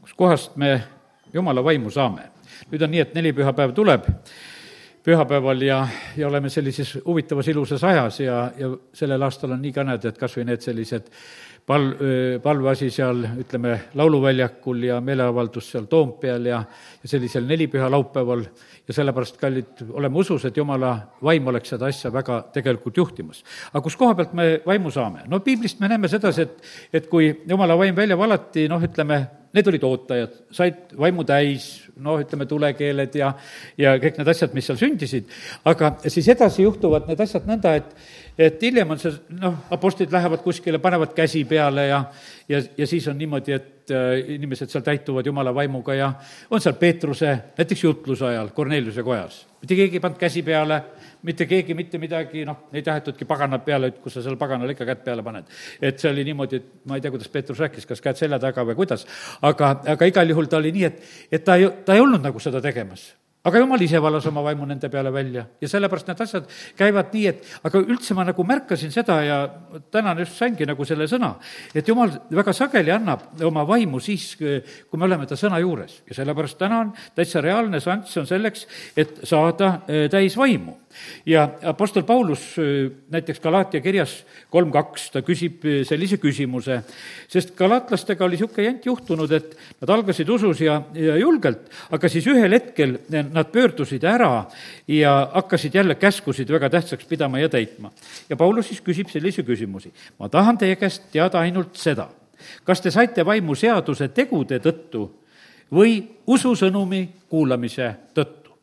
kuskohast me jumala vaimu saame. nüüd on nii, et nelipühapäev tuleb pühapäeval ja, ja oleme sellises huvitavas ilusas ajas ja, ja sellel aastal on nii kanedad kas või need sellised pal-, palveasi seal, ütleme, Lauluväljakul ja meeleavaldus seal Toompeal ja, ja sellisel nelipüha laupäeval ja sellepärast, kallid, oleme usus, et jumala vaim oleks seda asja väga tegelikult juhtimas. aga kus koha pealt me vaimu saame? no piiblist me näeme sedasi, et, et kui jumala vaim välja valati, noh, ütleme, need olid ootajad, said vaimu täis, noh, ütleme, tulekeeled ja, ja kõik need asjad, mis seal sündisid, aga siis edasi juhtuvad need asjad nõnda, et et hiljem on see, noh, apostlid lähevad kuskile, panevad käsi peale ja, ja, ja siis on niimoodi, et äh, inimesed seal täituvad jumala vaimuga ja on seal Peetruse, näiteks jutluse ajal Korneliuse kojas. mitte keegi ei pannud käsi peale, mitte keegi mitte midagi, noh, ei tahetudki paganat peale, et kus sa seal paganale ikka kätt peale paned. et see oli niimoodi, et ma ei tea, kuidas Peetrus rääkis, kas käed selja taga või kuidas, aga, aga igal juhul ta oli nii, et, et ta ei, ta ei olnud nagu seda tegemas aga jumal ise valas oma vaimu nende peale välja. Ja sellepärast need asjad käivad nii, et aga üldse ma nagu märkasin seda ja täna just saingi nagu selle sõna, et jumal väga sageli annab oma vaimu siis, kui me oleme ta sõna juures. Ja sellepärast täna on täitsa reaalne šanss on selleks, et saada eh, täis vaimu. Ja Apostel Paulus äh, näiteks Galaatia kirjas kolm kaks, ta küsib äh, sellise küsimuse, sest galaatlastega oli niisugune jant juhtunud, et nad algasid usus ja, ja julgelt, aga siis ühel hetkel nad pöördusid ära ja hakkasid jälle käskusid väga tähtsaks pidama ja täitma. ja Paulus siis küsib sellise küsimusi. ma tahan teie käest teada ainult seda, kas te saite vaimu seaduse tegude tõttu või ususõnumi kuulamise tõttu?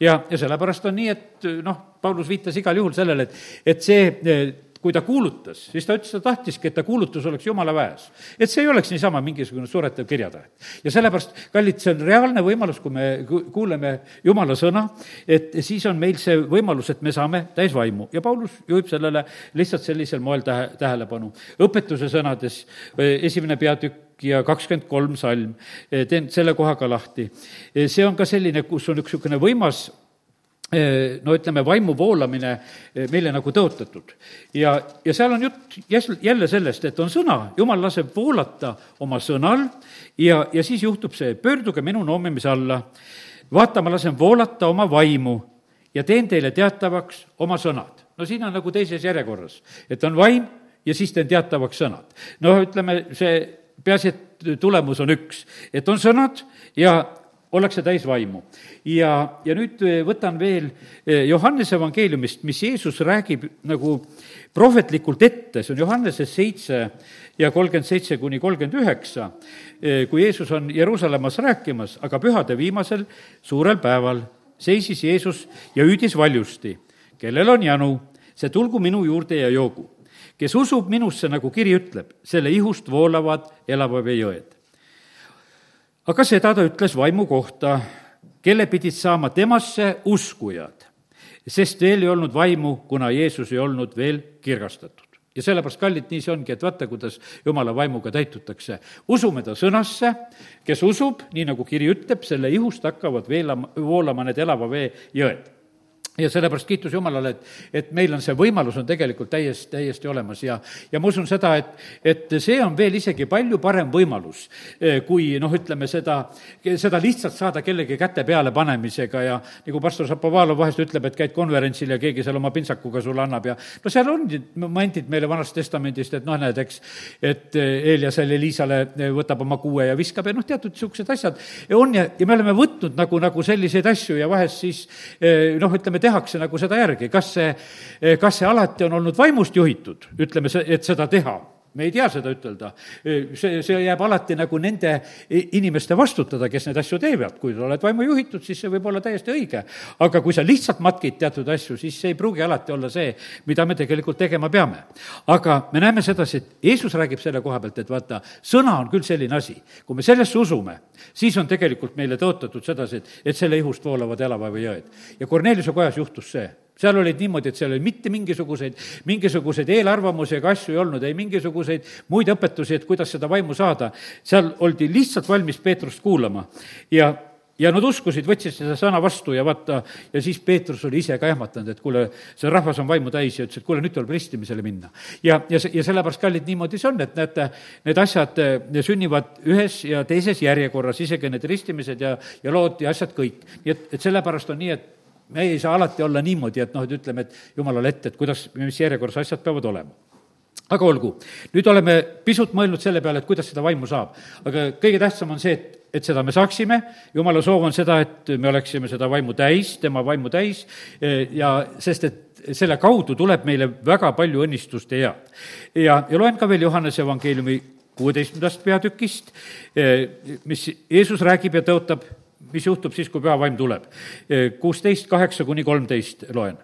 ja, ja sellepärast on nii, et noh, Paulus viitas igal juhul sellele, et, et see kui ta kuulutas, siis ta ütles, ta tahtiski, et ta kuulutus oleks jumala väes. et see ei oleks niisama mingisugune suretav kirjatäht. ja sellepärast, kallid, see on reaalne võimalus, kui me kuuleme jumala sõna, et siis on meil see võimalus, et me saame täis vaimu ja Paulus juhib sellele lihtsalt sellisel moel tähe, tähelepanu. õpetuse sõnades, esimene peatükk, ja kakskümmend kolm salm, teen selle koha ka lahti. see on ka selline, kus on üks niisugune võimas no ütleme, vaimu voolamine meile nagu tõotatud. ja, ja seal on jutt jälle sellest, et on sõna, jumal laseb voolata oma sõnal ja, ja siis juhtub see, pöörduge minu noomimise alla, vaata, ma lasen voolata oma vaimu ja teen teile teatavaks oma sõnad. no siin on nagu teises järjekorras, et on vaim ja siis teen teatavaks sõnad. noh, ütleme, see peaasi, et tulemus on üks, et on sõnad ja ollakse täis vaimu. ja, ja nüüd eh, võtan veel eh, Johannese evangeeliumist, mis Jeesus räägib nagu prohvetlikult ette, see on Johannese seitse ja kolmkümmend seitse kuni kolmkümmend üheksa, eh, kui Jeesus on Jeruusalemmas rääkimas, aga pühade viimasel suurel päeval seisis Jeesus ja hüüdis valjusti, kellel on janu, see tulgu minu juurde ja joogu kes usub minusse, nagu kiri ütleb, selle ihust voolavad elava vee jõed. Aga seda ta ütles vaimu kohta, kelle pidid saama temasse uskujad, sest veel ei olnud vaimu, kuna Jeesus ei olnud veel kirgastatud. Ja sellepärast, kallid, nii see ongi, et vaata, kuidas jumala vaimuga täitutakse. usume ta sõnasse, kes usub, nii nagu kiri ütleb, selle ihust hakkavad veelama, voolama need elava vee jõed ja sellepärast kiitus Jumalale, et, et meil on see võimalus on tegelikult täiesti, täiesti olemas. Ja, ja ma usun seda, et, et see on veel isegi palju parem võimalus, eh, kui noh, ütleme seda, seda lihtsalt saada kellegi käte peale panemisega. Ja nagu pastor Šapovalov vahest ütleb, et käid konverentsil ja keegi seal oma pintsakuga sulle annab. Ja no seal on momendid meile Vanast Testamendist, et noh, näed, eks, et Eeliasele, Liisale võtab oma kuue ja viskab ja noh, teatud niisugused asjad on. Ja, ja me oleme võtnud nagu, nagu selliseid asju ja vahest siis eh, noh, ütleme, tehakse nagu seda järgi, kas see, kas see alati on olnud vaimust juhitud, ütleme, et seda teha me ei tea seda ütelda. see, see jääb alati nagu nende inimeste vastutada, kes neid asju teevad. kui sa oled vaimu juhitud, siis see võib olla täiesti õige. aga kui sa lihtsalt matkid teatud asju, siis see ei pruugi alati olla see, mida me tegelikult tegema peame. aga me näeme sedasi, et Jeesus räägib selle koha pealt, et vaata, sõna on küll selline asi, kui me sellesse usume, siis on tegelikult meile tõotatud sedasi, et, et selle ihust voolavad elava või jõed. ja Korneliuse kojas juhtus see seal olid niimoodi, et seal oli mitte mingisuguseid, mingisuguseid eelarvamusi ega asju ei olnud, ei mingisuguseid muid õpetusi, et kuidas seda vaimu saada. seal oldi lihtsalt valmis Peetrust kuulama ja ja nad uskusid, võtsid seda sõna vastu ja vaata, ja siis Peetrus oli ise ka ehmatanud, et kuule, see rahvas on vaimu täis ja ütles, et kuule, nüüd tuleb ristimisele minna. ja, ja, ja sellepärast, kallid, niimoodi see on, et näete, need asjad sünnivad ühes ja teises järjekorras, isegi need ristimised ja, ja lood ja asjad kõik. nii et, et sellepärast on nii, et me ei saa alati olla niimoodi, et noh, et ütleme, et jumalale ette, et kuidas, mis järjekorras asjad peavad olema. Aga olgu, nüüd oleme pisut mõelnud selle peale, et kuidas seda vaimu saab. aga kõige tähtsam on see, et, et seda me saaksime, jumala soov on seda, et me oleksime seda vaimu täis, tema vaimu täis. Ja sest, et selle kaudu tuleb meile väga palju õnnistust ja head. ja, ja loen ka veel Johannese evangeeliumi kuueteistkümnendast peatükist, mis Jeesus räägib ja tõotab, mis juhtub siis, kui püha vaim tuleb. kuusteist, kaheksa kuni kolmteist loen.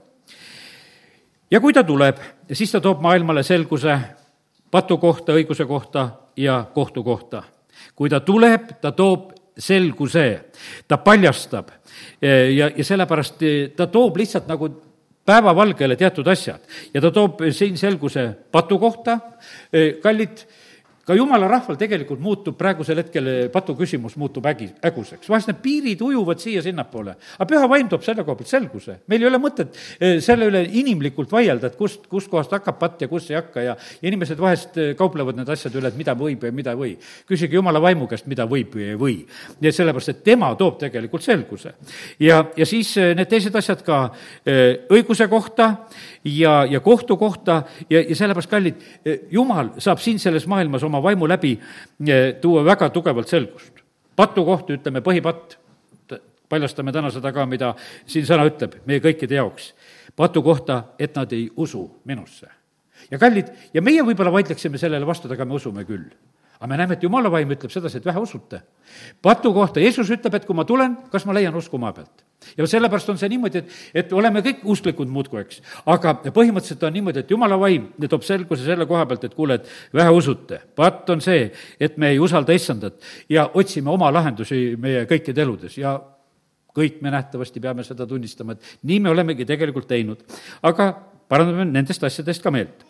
Ja kui ta tuleb, siis ta toob maailmale selguse patu kohta, õiguse kohta ja kohtu kohta. kui ta tuleb, ta toob selguse, ta paljastab. Ja, ja sellepärast ta toob lihtsalt nagu päevavalgele teatud asjad. Ja ta toob siin selguse patu kohta, kallid ka jumala rahval tegelikult muutub praegusel hetkel, eh, patu küsimus muutub ägi, äguseks. vahest need piirid ujuvad siia-sinnapoole. aga püha vaim toob selle koha pealt selguse. meil ei ole mõtet eh, selle üle inimlikult vaielda, et kust, kustkohast hakkab patt ja kus ei hakka ja inimesed vahest eh, kauplevad nende asjade üle, et mida võib ja mida ei või. küsige jumala vaimu käest, mida võib või ei või. nii et sellepärast, et tema toob tegelikult selguse. ja, ja siis need teised asjad ka õiguse kohta ja, ja kohtu kohta ja, ja sellepärast, kallid, jumal saab siin selles maailmas oma vaimu läbi eh, tuua väga tugevalt selgust. patu kohta ütleme põhipatt, paljastame täna seda ka, mida siin sõna ütleb meie kõikide jaoks. patu kohta, et nad ei usu minusse. ja kallid, ja meie võib-olla vaidleksime sellele vastu, aga me usume küll aga me näeme, et jumala vaim ütleb sedasi, et vähe usute. patu kohta Jeesus ütleb, et kui ma tulen, kas ma leian usku maa pealt ja sellepärast on see niimoodi, et, et oleme kõik usklikud muudkui, eks. aga põhimõtteliselt on niimoodi, et jumala vaim toob selguse selle koha pealt, et kuule, et vähe usute. patt on see, et me ei usalda issandat ja otsime oma lahendusi meie kõikide eludes ja kõik me nähtavasti peame seda tunnistama, et nii me olemegi tegelikult teinud. aga parandame nendest asjadest ka meelt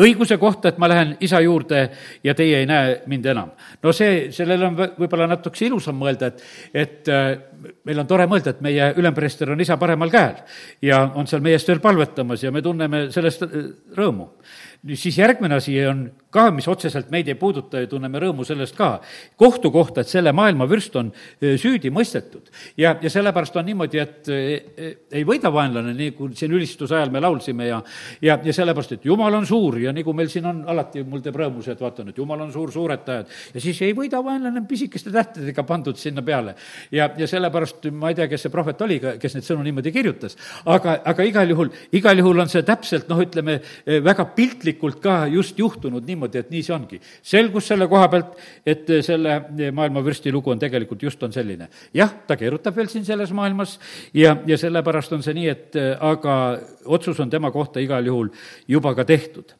õiguse kohta, et ma lähen isa juurde ja teie ei näe mind enam. no see, sellele on võib-olla natukese ilusam mõelda, et, et äh, meil on tore mõelda, et meie ülempreester on isa paremal käel ja on seal meie eest veel palvetamas ja me tunneme sellest äh, rõõmu siis järgmine asi on ka, mis otseselt meid ei puuduta ja tunneme rõõmu sellest ka, kohtu kohta, et selle maailma vürst on e, süüdi mõistetud. ja, ja sellepärast on niimoodi, et ei võida vaenlane, nii kui siin ülistuse ajal me laulsime ja ja, ja sellepärast, et jumal on suur ja nagu meil siin on alati, mul teeb rõõmu see, et vaatan, et jumal on suur, suuretajad. ja siis ei võida vaenlane pisikeste tähtedega pandud sinna peale. ja, ja sellepärast ma ei tea, kes see prohvet oli, kes neid sõnu niimoodi kirjutas, aga, aga igal juhul, igal juhul on see täpselt noh, ütleme väga piltlik piltlikult ka just juhtunud niimoodi, et nii see ongi. selgus selle koha pealt, et selle maailma vürsti lugu on tegelikult just on selline. jah, ta keerutab veel siin selles maailmas ja, ja sellepärast on see nii, et aga otsus on tema kohta igal juhul juba ka tehtud.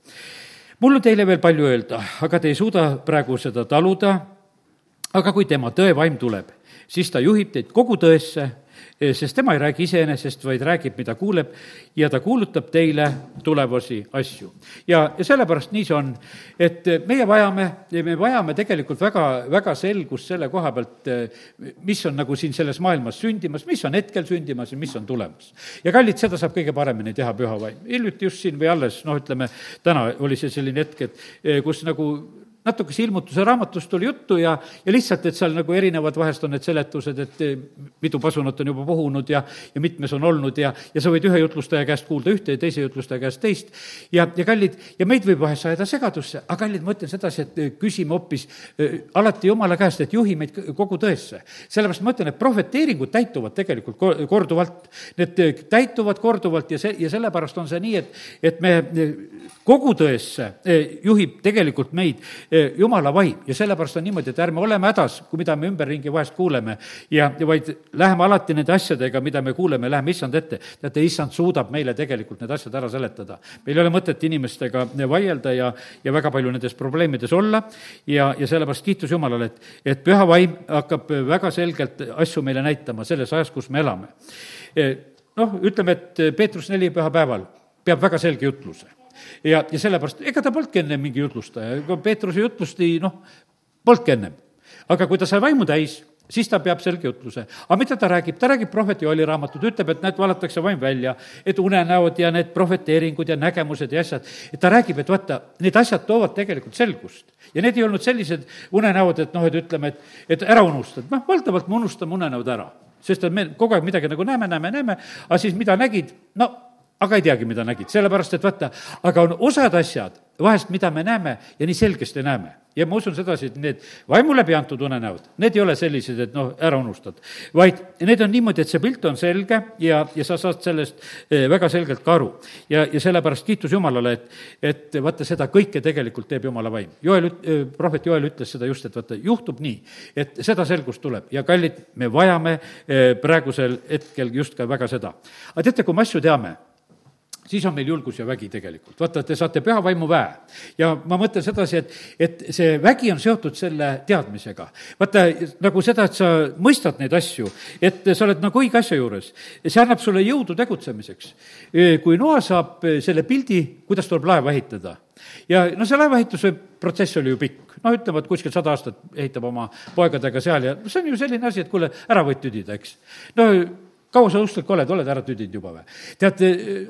Mul on teile veel palju öelda, aga te ei suuda praegu seda taluda, aga kui tema tõevaim tuleb, siis ta juhib teid kogu tõesse sest tema ei räägi iseenesest, vaid räägib, mida kuuleb ja ta kuulutab teile tulevasi asju. ja, ja sellepärast nii see on, et meie vajame, me vajame tegelikult väga, väga selgust selle koha pealt, mis on nagu siin selles maailmas sündimas, mis on hetkel sündimas ja mis on tulemas. ja kallid, seda saab kõige paremini teha püha vaim. hiljuti just siin või alles, noh, ütleme, täna oli see selline hetk, et kus nagu natukese ilmutuse raamatust tuli juttu ja, ja lihtsalt, et seal nagu erinevad, vahest on need seletused, et eh, mitu pasunat on juba puhunud ja, ja mitmes on olnud ja, ja sa võid ühe jutlustaja käest kuulda ühte ja teise jutlustaja käest teist. ja, ja kallid, ja meid võib vahest ajada segadusse, aga kallid, ma ütlen sedasi, et eh, küsime hoopis äh, alati Jumala käest, et juhi meid kogu tõesse. sellepärast ma ütlen, et prohveteeringud täituvad tegelikult korduvalt. Need täituvad korduvalt ja see, ja sellepärast on see nii, et, et me kogu tõesse juhib tegelikult meid jumala vaim ja sellepärast on niimoodi, et ärme oleme hädas, kui mida me ümberringi vahest kuuleme ja, ja vaid läheme alati nende asjadega, mida me kuuleme, läheme issand ette. teate, issand suudab meile tegelikult need asjad ära seletada. meil ei ole mõtet inimestega vaielda ja, ja väga palju nendes probleemides olla ja, ja sellepärast kiitus Jumalale, et, et püha vaim hakkab väga selgelt asju meile näitama selles ajas, kus me elame. noh, ütleme, et Peetrus neli pühapäeval peab väga selge jutluse ja, ja sellepärast, ega ta polnudki enne mingi jutlustaja, ega Peetruse jutlust ei noh, polnudki ennem aga kui ta sai vaimu täis, siis ta peab selge jutluse. aga mida ta räägib? ta räägib prohveti Joeli raamatut, ütleb, et näed, valatakse vaim välja, et unenäod ja need prohveteeringud ja nägemused ja asjad, et ta räägib, et vaata, need asjad toovad tegelikult selgust. ja need ei olnud sellised unenäod, et noh, et ütleme, et, et ära unustad, noh, valdavalt me unustame unenäod ära. sest et me kogu aeg midagi nagu näeme, näeme, näeme, aga siis mida nägid, no aga ei teagi, mida nägid, sellepärast et vaata, aga on osad asjad vahest, mida me näeme ja nii selgesti näeme. ja ma usun sedasi, et need vaimu läbi antud unenäod, need ei ole sellised, et noh, ära unustad. vaid need on niimoodi, et see pilt on selge ja, ja sa saad sellest eh, väga selgelt ka aru. ja, ja sellepärast kiitus Jumalale, et, et vaata, seda kõike tegelikult teeb Jumala vaim. Joel, eh, prohvet Joel ütles seda just, et vaata, juhtub nii, et seda selgust tuleb ja kallid, me vajame eh, praegusel hetkel just ka väga seda. aga teate, kui me asju teame, siis on meil julgus ja vägi tegelikult. vaata, te saate püha vaimu väe. ja ma mõtlen sedasi, et, et see vägi on seotud selle teadmisega. vaata, nagu seda, et sa mõistad neid asju, et sa oled nagu õige asja juures. see annab sulle jõudu tegutsemiseks. kui Noa saab selle pildi, kuidas tuleb laeva ehitada, ja no see laevaehituse protsess oli ju pikk, noh, ütleme, et kuskil sada aastat ehitab oma poegadega seal ja see on ju selline asi, et kuule, ära võid tüdida, eks. no kaua sa usklik oled, oled ära tüdinud juba või? tead,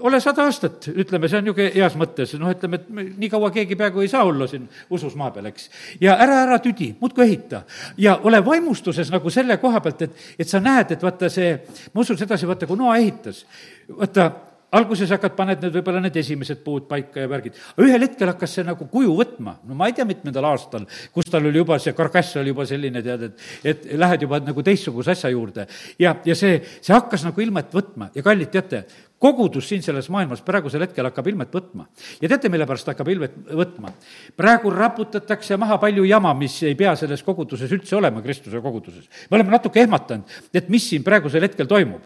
ole sada aastat, ütleme, see on niisugune heas mõttes, noh, ütleme, et nii kaua keegi peaaegu ei saa olla siin usus maa peal, eks. ja ära, ära tüdi, muudkui ehita. ja ole vaimustuses nagu selle koha pealt, et, et sa näed, et vaata see, ma usun sedasi, vaata, kui Noa ehitas, vaata, alguses hakkad, paned need võib-olla need esimesed puud paika ja värgid. ühel hetkel hakkas see nagu kuju võtma, no ma ei tea, mitmendal aastal, kus tal oli juba see karkass oli juba selline, tead, et, et lähed juba nagu teistsuguse asja juurde. ja, ja see, see hakkas nagu ilmet võtma ja kallid, teate, kogudus siin selles maailmas praegusel hetkel hakkab ilmet võtma. ja teate, mille pärast hakkab ilmet võtma? praegu raputatakse maha palju jama, mis ei pea selles koguduses üldse olema, Kristuse koguduses. me oleme natuke ehmatanud, et mis siin praegusel hetkel toimub.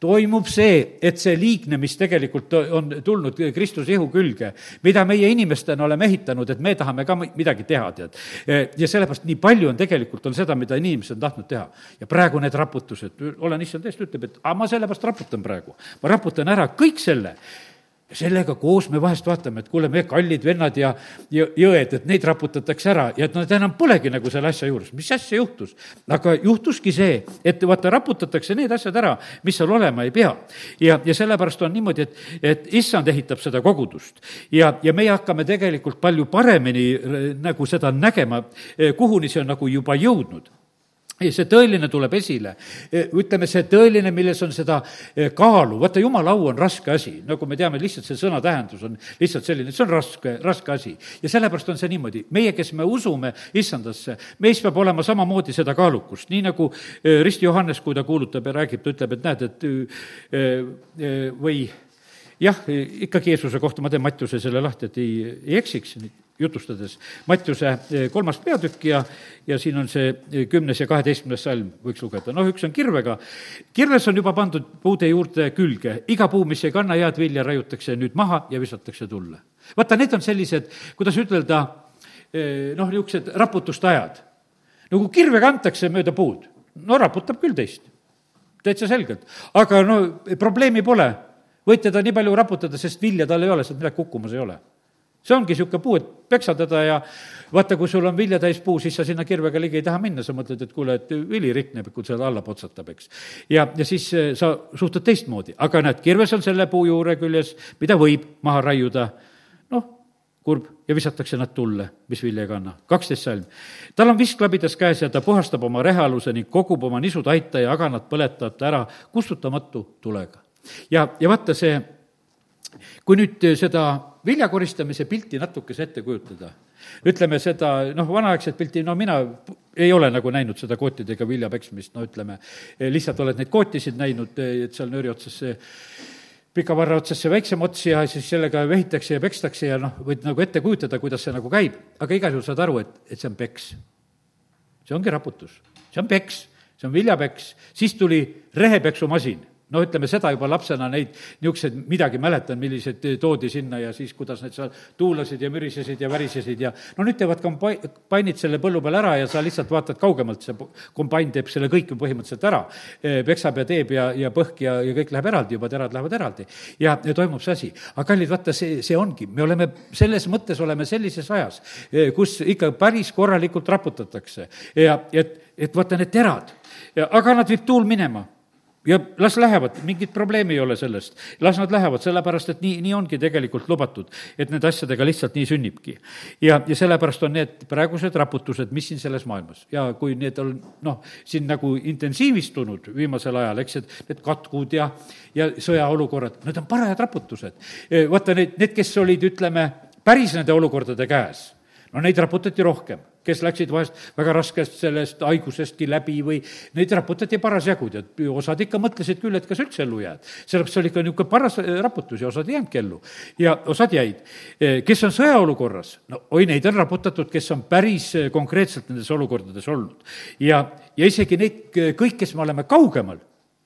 toimub see, et see liigne, mis tegelikult on tulnud Kristuse ihu külge, mida meie inimestena oleme ehitanud, et me tahame ka midagi teha, tead. ja sellepärast nii palju on tegelikult, on seda, mida inimesed on tahtnud teha. ja praegu need raputused, olen issand eest, ütleb, et aga ma sellepärast raputan praegu. ma raputan ära kõik selle sellega koos me vahest vaatame, et kuule, meie kallid vennad ja, ja jõed, et neid raputatakse ära ja et nad enam polegi nagu selle asja juures. mis asja juhtus? aga juhtuski see, et vaata, raputatakse need asjad ära, mis seal olema ei pea. ja, ja sellepärast on niimoodi, et, et issand ehitab seda kogudust. ja, ja meie hakkame tegelikult palju paremini nagu seda nägema, kuhuni see on nagu juba jõudnud see tõeline tuleb esile. E, ütleme, see tõeline, milles on seda e, kaalu, vaata, jumala au on raske asi, nagu me teame, lihtsalt see sõna tähendus on lihtsalt selline, see on raske, raske asi. ja sellepärast on see niimoodi, meie, kes me usume issandasse, meis peab olema samamoodi seda kaalukust, nii nagu e, Risti Johannes, kui ta kuulutab ja räägib, ta ütleb, et näed, et või jah, ikkagi Jeesuse kohta ma teen Mattiuse selle lahti, et ei, ei eksiks jutustades. Mattiuse eh, kolmas peatükk ja, ja siin on see eh, kümnes ja kaheteistkümnes salm, võiks lugeda. noh, üks on kirvega. kirves on juba pandud puude juurde külge, iga puu, mis ei kanna head vilja, raiutakse nüüd maha ja visatakse tulle. vaata, need on sellised, kuidas ütelda, eh, noh, niisugused raputuste ajad. no kui kirvega antakse mööda puud, no raputab küll teist, täitsa selgelt. aga no probleemi pole võid teda nii palju raputada, sest vilja tal ei ole, sealt midagi kukkumas ei ole. See ongi niisugune puu, et peksa teda ja vaata, kui sul on viljatäis puu, siis sa sinna kirvega ligi ei taha minna, sa mõtled, et kuule, et vili rikneb, kui seda alla potsatab, eks. ja, ja siis eh, sa suhtud teistmoodi, aga näed, kirves on selle puu juure küljes, mida võib maha raiuda, noh, kurb, ja visatakse nad tulle, mis vilja ei kanna. kaksteist salm. tal on visklabidas käes ja ta puhastab oma rehaluse ning kogub oma nisud aita ja aganat põletab ta ära kustutamatu tulega ja, ja vaata see, kui nüüd seda vilja koristamise pilti natukese ette kujutada, ütleme seda, noh, vanaaegset pilti, no mina ei ole nagu näinud seda kootidega vilja peksmist, no ütleme, lihtsalt oled neid kootisid näinud, et seal nööri otsas see pika varra otsas see väiksem ots ja siis sellega vehitakse ja pekstakse ja noh, võid nagu ette kujutada, kuidas see nagu käib, aga igal juhul saad aru, et, et see on peks. see ongi raputus, see on peks, see on viljapeks, siis tuli rehepeksumasin no ütleme seda juba lapsena neid niisuguseid midagi mäletan, millised toodi sinna ja siis, kuidas need seal tuulasid ja mürisesid ja värisesid ja no nüüd teevad kombai-, kompainid selle põllu peal ära ja sa lihtsalt vaatad kaugemalt, see kombain teeb selle kõik ju põhimõtteliselt ära. peksab ja teeb ja, ja põhk ja, ja kõik läheb eraldi, juba terad lähevad eraldi. ja, ja toimub see asi. aga kallid, vaata, see, see ongi, me oleme selles mõttes oleme sellises ajas, kus ikka päris korralikult raputatakse ja et, et vaata need terad, aga nad viib tuul minema ja las lähevad, mingit probleemi ei ole sellest. las nad lähevad, sellepärast et nii, nii ongi tegelikult lubatud, et nende asjadega lihtsalt nii sünnibki. ja, ja sellepärast on need praegused raputused, mis siin selles maailmas ja kui need on noh, siin nagu intensiivistunud viimasel ajal, eks, et need katkud ja, ja sõjaolukorrad, need on parajad raputused. vaata, need, need, kes olid, ütleme, päris nende olukordade käes no neid raputati rohkem, kes läksid vahest väga raskest sellest haigusestki läbi või neid raputati parasjagu, tead, osad ikka mõtlesid küll, et kas üldse ellu jääd. sellepärast see oli ikka niisugune paras äh, raputus ja osad ei jäänudki ellu. ja osad jäid. Äh, kes on sõjaolukorras, no oi, neid on raputatud, kes on päris äh, konkreetselt nendes olukordades olnud. ja, ja isegi neid kõik, kes me oleme kaugemal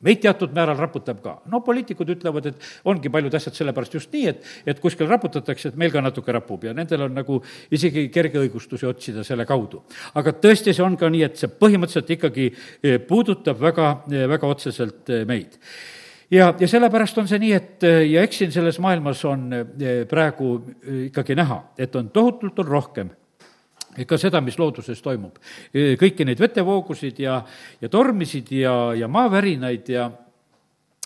meid teatud määral raputab ka. no poliitikud ütlevad, et ongi paljud asjad sellepärast just nii, et, et kuskil raputatakse, et meil ka natuke rapub ja nendel on nagu isegi kerge õigustusi otsida selle kaudu. aga tõesti, see on ka nii, et see põhimõtteliselt ikkagi eh, puudutab väga, eh, väga otseselt eh, meid ja, ja sellepärast on see nii, et ja eks siin selles maailmas on praegu ikkagi näha, et on tohutult on rohkem ka seda, mis looduses toimub. kõiki neid vetevoogusid ja, ja tormisid ja, ja maavärinaid ja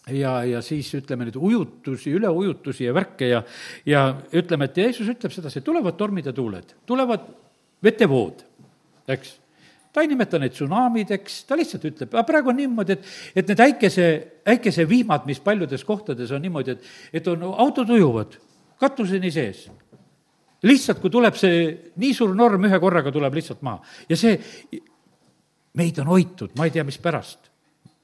ja, ja siis ütleme neid ujutusi, üleujutusi ja värke ja, ja ütleme, et Jeesus ütleb sedasi, tulevad tormid ja tuuled, tulevad vetevood, eks. Ta ei nimeta neid tsunamideks, ta lihtsalt ütleb, aga praegu on niimoodi, et, et need äikese, äikesevihmad, mis paljudes kohtades on niimoodi, et, et on, autod ujuvad katuseni sees lihtsalt, kui tuleb see nii suur norm, ühe korraga tuleb lihtsalt maha. ja see, meid on hoitud, ma ei tea, mispärast.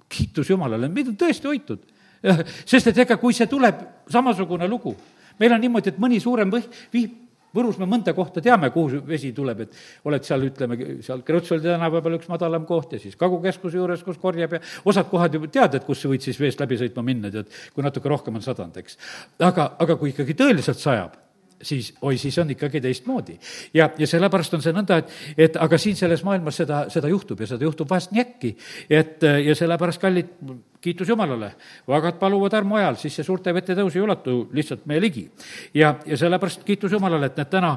kiitus Jumalale, meid on tõesti hoitud. sest et ega kui see tuleb, samasugune lugu. meil on niimoodi, et mõni suurem võh-, vihm, Võrus me mõnda kohta teame, kuhu vesi tuleb, et oled seal, ütleme, seal Kreutzwaldi tänava peal üks madalam koht ja siis Kagu-keskuse juures, kus korjab ja osad kohad juba tead, et kus sa võid siis veest läbi sõitma minna, tead, kui natuke rohkem on sadanud, eks. aga, aga kui ikkagi tõeliselt sajab, siis oi, siis on ikkagi teistmoodi. ja, ja sellepärast on see nõnda, et, et aga siin selles maailmas seda, seda juhtub ja seda juhtub vahest nii äkki, et ja sellepärast, kallid, kiitus Jumalale, vagad paluvad armu ajal, siis see suurte vete tõus ei ulatu lihtsalt meie ligi. ja, ja sellepärast kiitus Jumalale, et need täna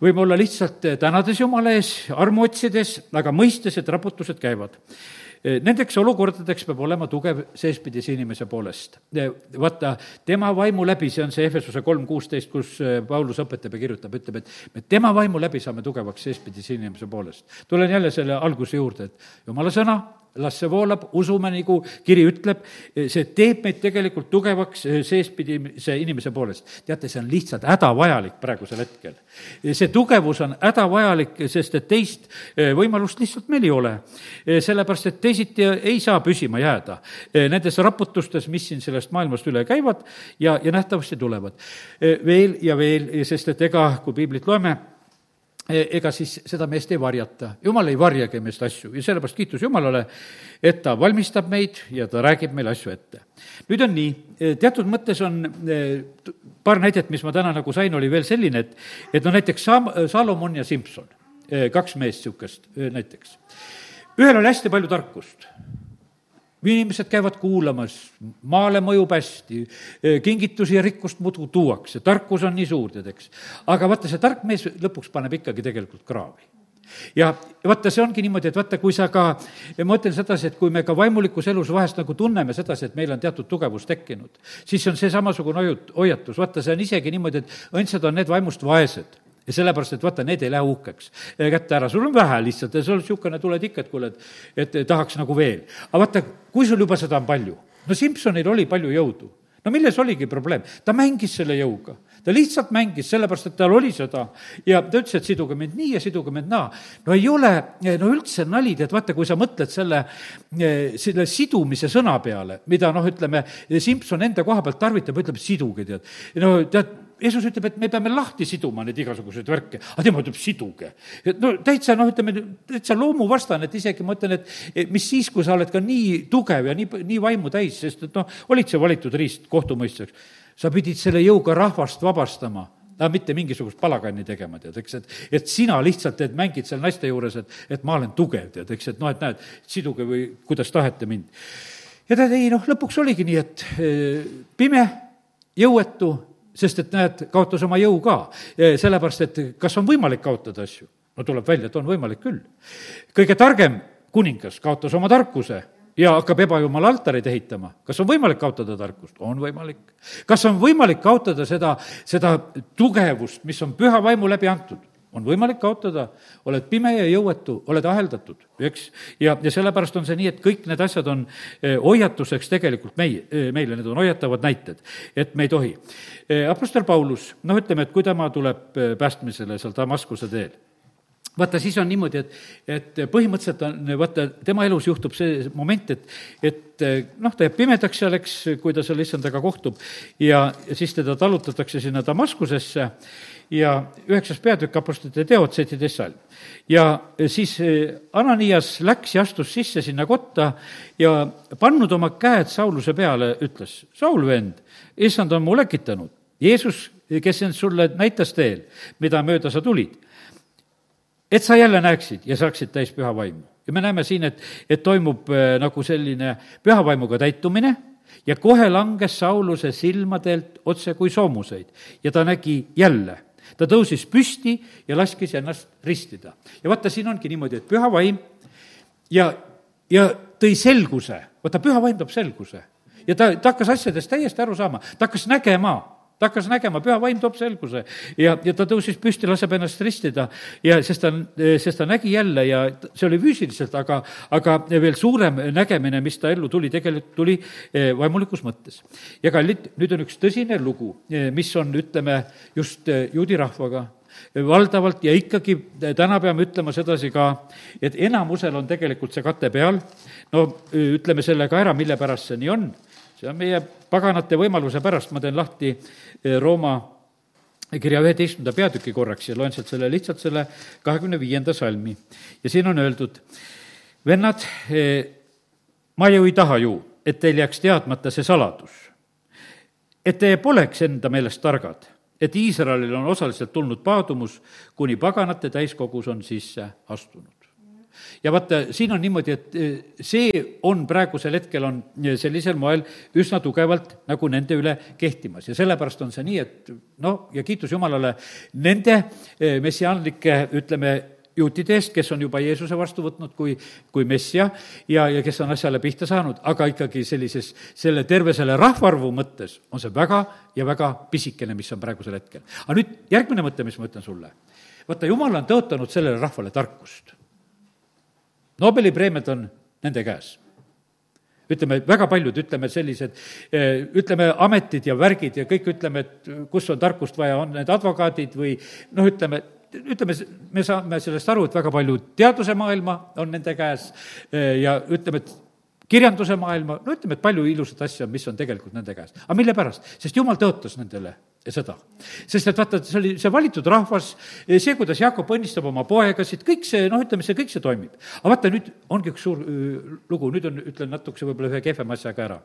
võime olla lihtsalt tänades Jumala ees, armu otsides, aga mõistes, et raputused käivad nendeks olukordadeks peab olema tugev seespidise inimese poolest. Eh, vaata, tema vaimu läbi, see on see Ehvesuse kolm kuusteist, kus eh, Paulus õpetab ja kirjutab, ütleb, et me tema vaimu läbi saame tugevaks seespidise inimese poolest. tulen jälle selle alguse juurde, et jumala sõna las see voolab, usume, nagu kiri ütleb, see teeb meid tegelikult tugevaks eh, seespidise inimese poolest. teate, see on lihtsalt hädavajalik praegusel hetkel. see tugevus on hädavajalik, sest et teist eh, võimalust lihtsalt meil ei ole. Eh, sellepärast, et teisiti ei saa püsima jääda nendes raputustes, mis siin sellest maailmast üle käivad ja, ja nähtavasti tulevad. veel ja veel, sest et ega, kui piiblit loeme, ega siis seda meest ei varjata. jumal ei varjagi meist asju ja sellepärast kiitus Jumalale, et ta valmistab meid ja ta räägib meile asju ette. nüüd on nii, e, teatud mõttes on e, paar näidet, mis ma täna nagu sain, oli veel selline, et, et no näiteks Sam-, Salomon ja Simson, kaks meest niisugust näiteks. ühel oli hästi palju tarkust inimesed käivad kuulamas, maale mõjub hästi, kingitusi ja rikkust muudkui tuuakse, tarkus on nii suur, tead, eks. aga vaata, see tark mees lõpuks paneb ikkagi tegelikult kraavi ja vaata, see ongi niimoodi, et vaata, kui sa ka, ma ütlen sedasi, et kui me ka vaimulikus elus vahest nagu tunneme sedasi, et meil on teatud tugevus tekkinud, siis on see samasugune hoiatus, vaata, see on isegi niimoodi, et õndsad on need vaimust vaesed ja sellepärast, et vaata, need ei lähe uhkeks kätte ära, sul on vähe lihtsalt ja sul on niisugune, tuled ikka, et kuule, et, et tahaks nagu veel. aga vaata, kui sul juba seda on palju, no Simsonil oli palju jõudu no milles oligi probleem? ta mängis selle jõuga. ta lihtsalt mängis, sellepärast et tal oli seda ja ta ütles, et siduge mind nii ja siduge mind naa. no ei ole no üldse nali, tead, vaata, kui sa mõtled selle, selle sidumise sõna peale, mida noh, ütleme, Simson enda koha pealt tarvitab, ütleb, siduge, tead. no tead, Jeesus ütleb, et me peame lahti siduma neid igasuguseid värke, aga tema ütleb, siduge. no täitsa noh, ütleme, täitsa loomuvastane, et isegi ma ütlen, et mis siis, kui sa oled ka nii tugev ja nii, nii vaimu täis, sest et noh, olid see valitud riist kohtumõistjaks. sa pidid selle jõuga rahvast vabastama ta mitte mingisugust palaganni tegema, tead, eks, et, et sina lihtsalt, et mängid seal naiste juures, et, et ma olen tugev, tead, eks, et noh, et näed, siduge või kuidas tahate mind. ja tead, ei noh, lõpuks oligi nii, et eh, pime, jõuetu, sest et näed, kaotas oma jõu ka. sellepärast, et kas on võimalik kaotada asju? no tuleb välja, et on võimalik küll. kõige targem kuningas kaotas oma tarkuse ja hakkab ebajumala altareid ehitama. kas on võimalik kaotada tarkust? on võimalik. kas on võimalik kaotada seda, seda tugevust, mis on püha vaimu läbi antud? On võimalik kaotada, oled pime ja jõuetu, oled aheldatud, eks. ja, ja sellepärast on see nii, et kõik need asjad on eh, hoiatuseks tegelikult meie, eh, meile, need on hoiatavad näited, et me ei tohi. Eh, Apostel Paulus, noh, ütleme, et kui tema tuleb päästmisele seal Damaskuse teel vaata, siis on niimoodi, et, et põhimõtteliselt on, vaata, tema elus juhtub see moment, et, et noh, ta jääb pimedaks seal, eks, kui ta seal issandaga kohtub ja, siis teda tallutatakse sinna Damaskusesse ja üheksas peatükk Apostlite teod, seitseteist salm. ja siis eh, Ananias läks ja astus sisse sinna kotta ja pannud oma käed Sauluse peale, ütles, Saul, vend, issand on mu lekitanud. Jeesus, kes end sulle näitas teel, mida mööda sa tulid et sa jälle näeksid ja saaksid täis püha vaimu. ja me näeme siin, et, et toimub äh, nagu selline püha vaimuga täitumine ja kohe langes Sauluse silmadelt otse kui soomuseid ja ta nägi jälle. Ta tõusis püsti ja laskis ennast ristida. ja vaata, siin ongi niimoodi, et püha vaim ja, ja tõi selguse, vaata, püha vaim toob selguse. ja ta, ta hakkas asjadest täiesti aru saama, ta hakkas nägema ta hakkas nägema, püha vaim toob selguse. Ja, ja ta tõusis püsti, laseb ennast ristida. Ja sest ta, sest ta nägi jälle ja see oli füüsiliselt, aga, aga veel suurem nägemine, mis ta ellu tuli, tegelikult tuli eh, vaimulikus mõttes. ja kallid, nüüd on üks tõsine lugu, eh, mis on, ütleme, just eh, juudi rahvaga. Valdavalt ja ikkagi täna peame ütlema sedasi ka, et enamusel on tegelikult see kate peal, no ütleme selle ka ära, mille pärast see nii on see on meie paganate võimaluse pärast, ma teen lahti eh, Rooma kirja üheteistkümnenda peatüki korraks ja loen sealt selle, lihtsalt selle kahekümne viienda salmi. ja siin on öeldud, vennad, eh, ma ju ei taha ju, et teil jääks teadmata see saladus. et te poleks enda meelest targad, et Iisraelil on osaliselt tulnud paadumus, kuni paganate täiskogus on sisse astunud ja vaata, siin on niimoodi, et eh, see on praegusel hetkel on eh, sellisel moel üsna tugevalt nagu nende üle kehtimas ja sellepärast on see nii, et noh, ja kiitus Jumalale nende eh, messiaanlike, ütleme, juutide eest, kes on juba Jeesuse vastu võtnud kui, kui messia ja, ja kes on asjale pihta saanud, aga ikkagi sellises, selle terve selle rahvaarvu mõttes on see väga ja väga pisikene, mis on praegusel hetkel. aga nüüd järgmine mõte, mis ma ütlen sulle. vaata, Jumal on tõotanud sellele rahvale tarkust Nobeli preemiad on nende käes ütleme, väga paljud, ütleme, sellised, eh, ütleme, ametid ja värgid ja kõik ütleme, et kus on tarkust vaja, on need advokaadid või noh, ütleme, ütleme, me saame sellest aru, et väga palju teaduse maailma on nende käes eh, ja ütleme, et kirjanduse maailma, no ütleme, et palju ilusat asja, mis on tegelikult nende käes. aga mille pärast? sest jumal tõotas nendele seda. sest et vaata, see oli see valitud rahvas, see, kuidas Jakob õnnistab oma poegasid, kõik see, noh, ütleme, see, kõik see toimib. aga vaata, nüüd ongi üks suur lugu, nüüd on, ütlen natukese võib-olla ühe kehvema asja ka ära.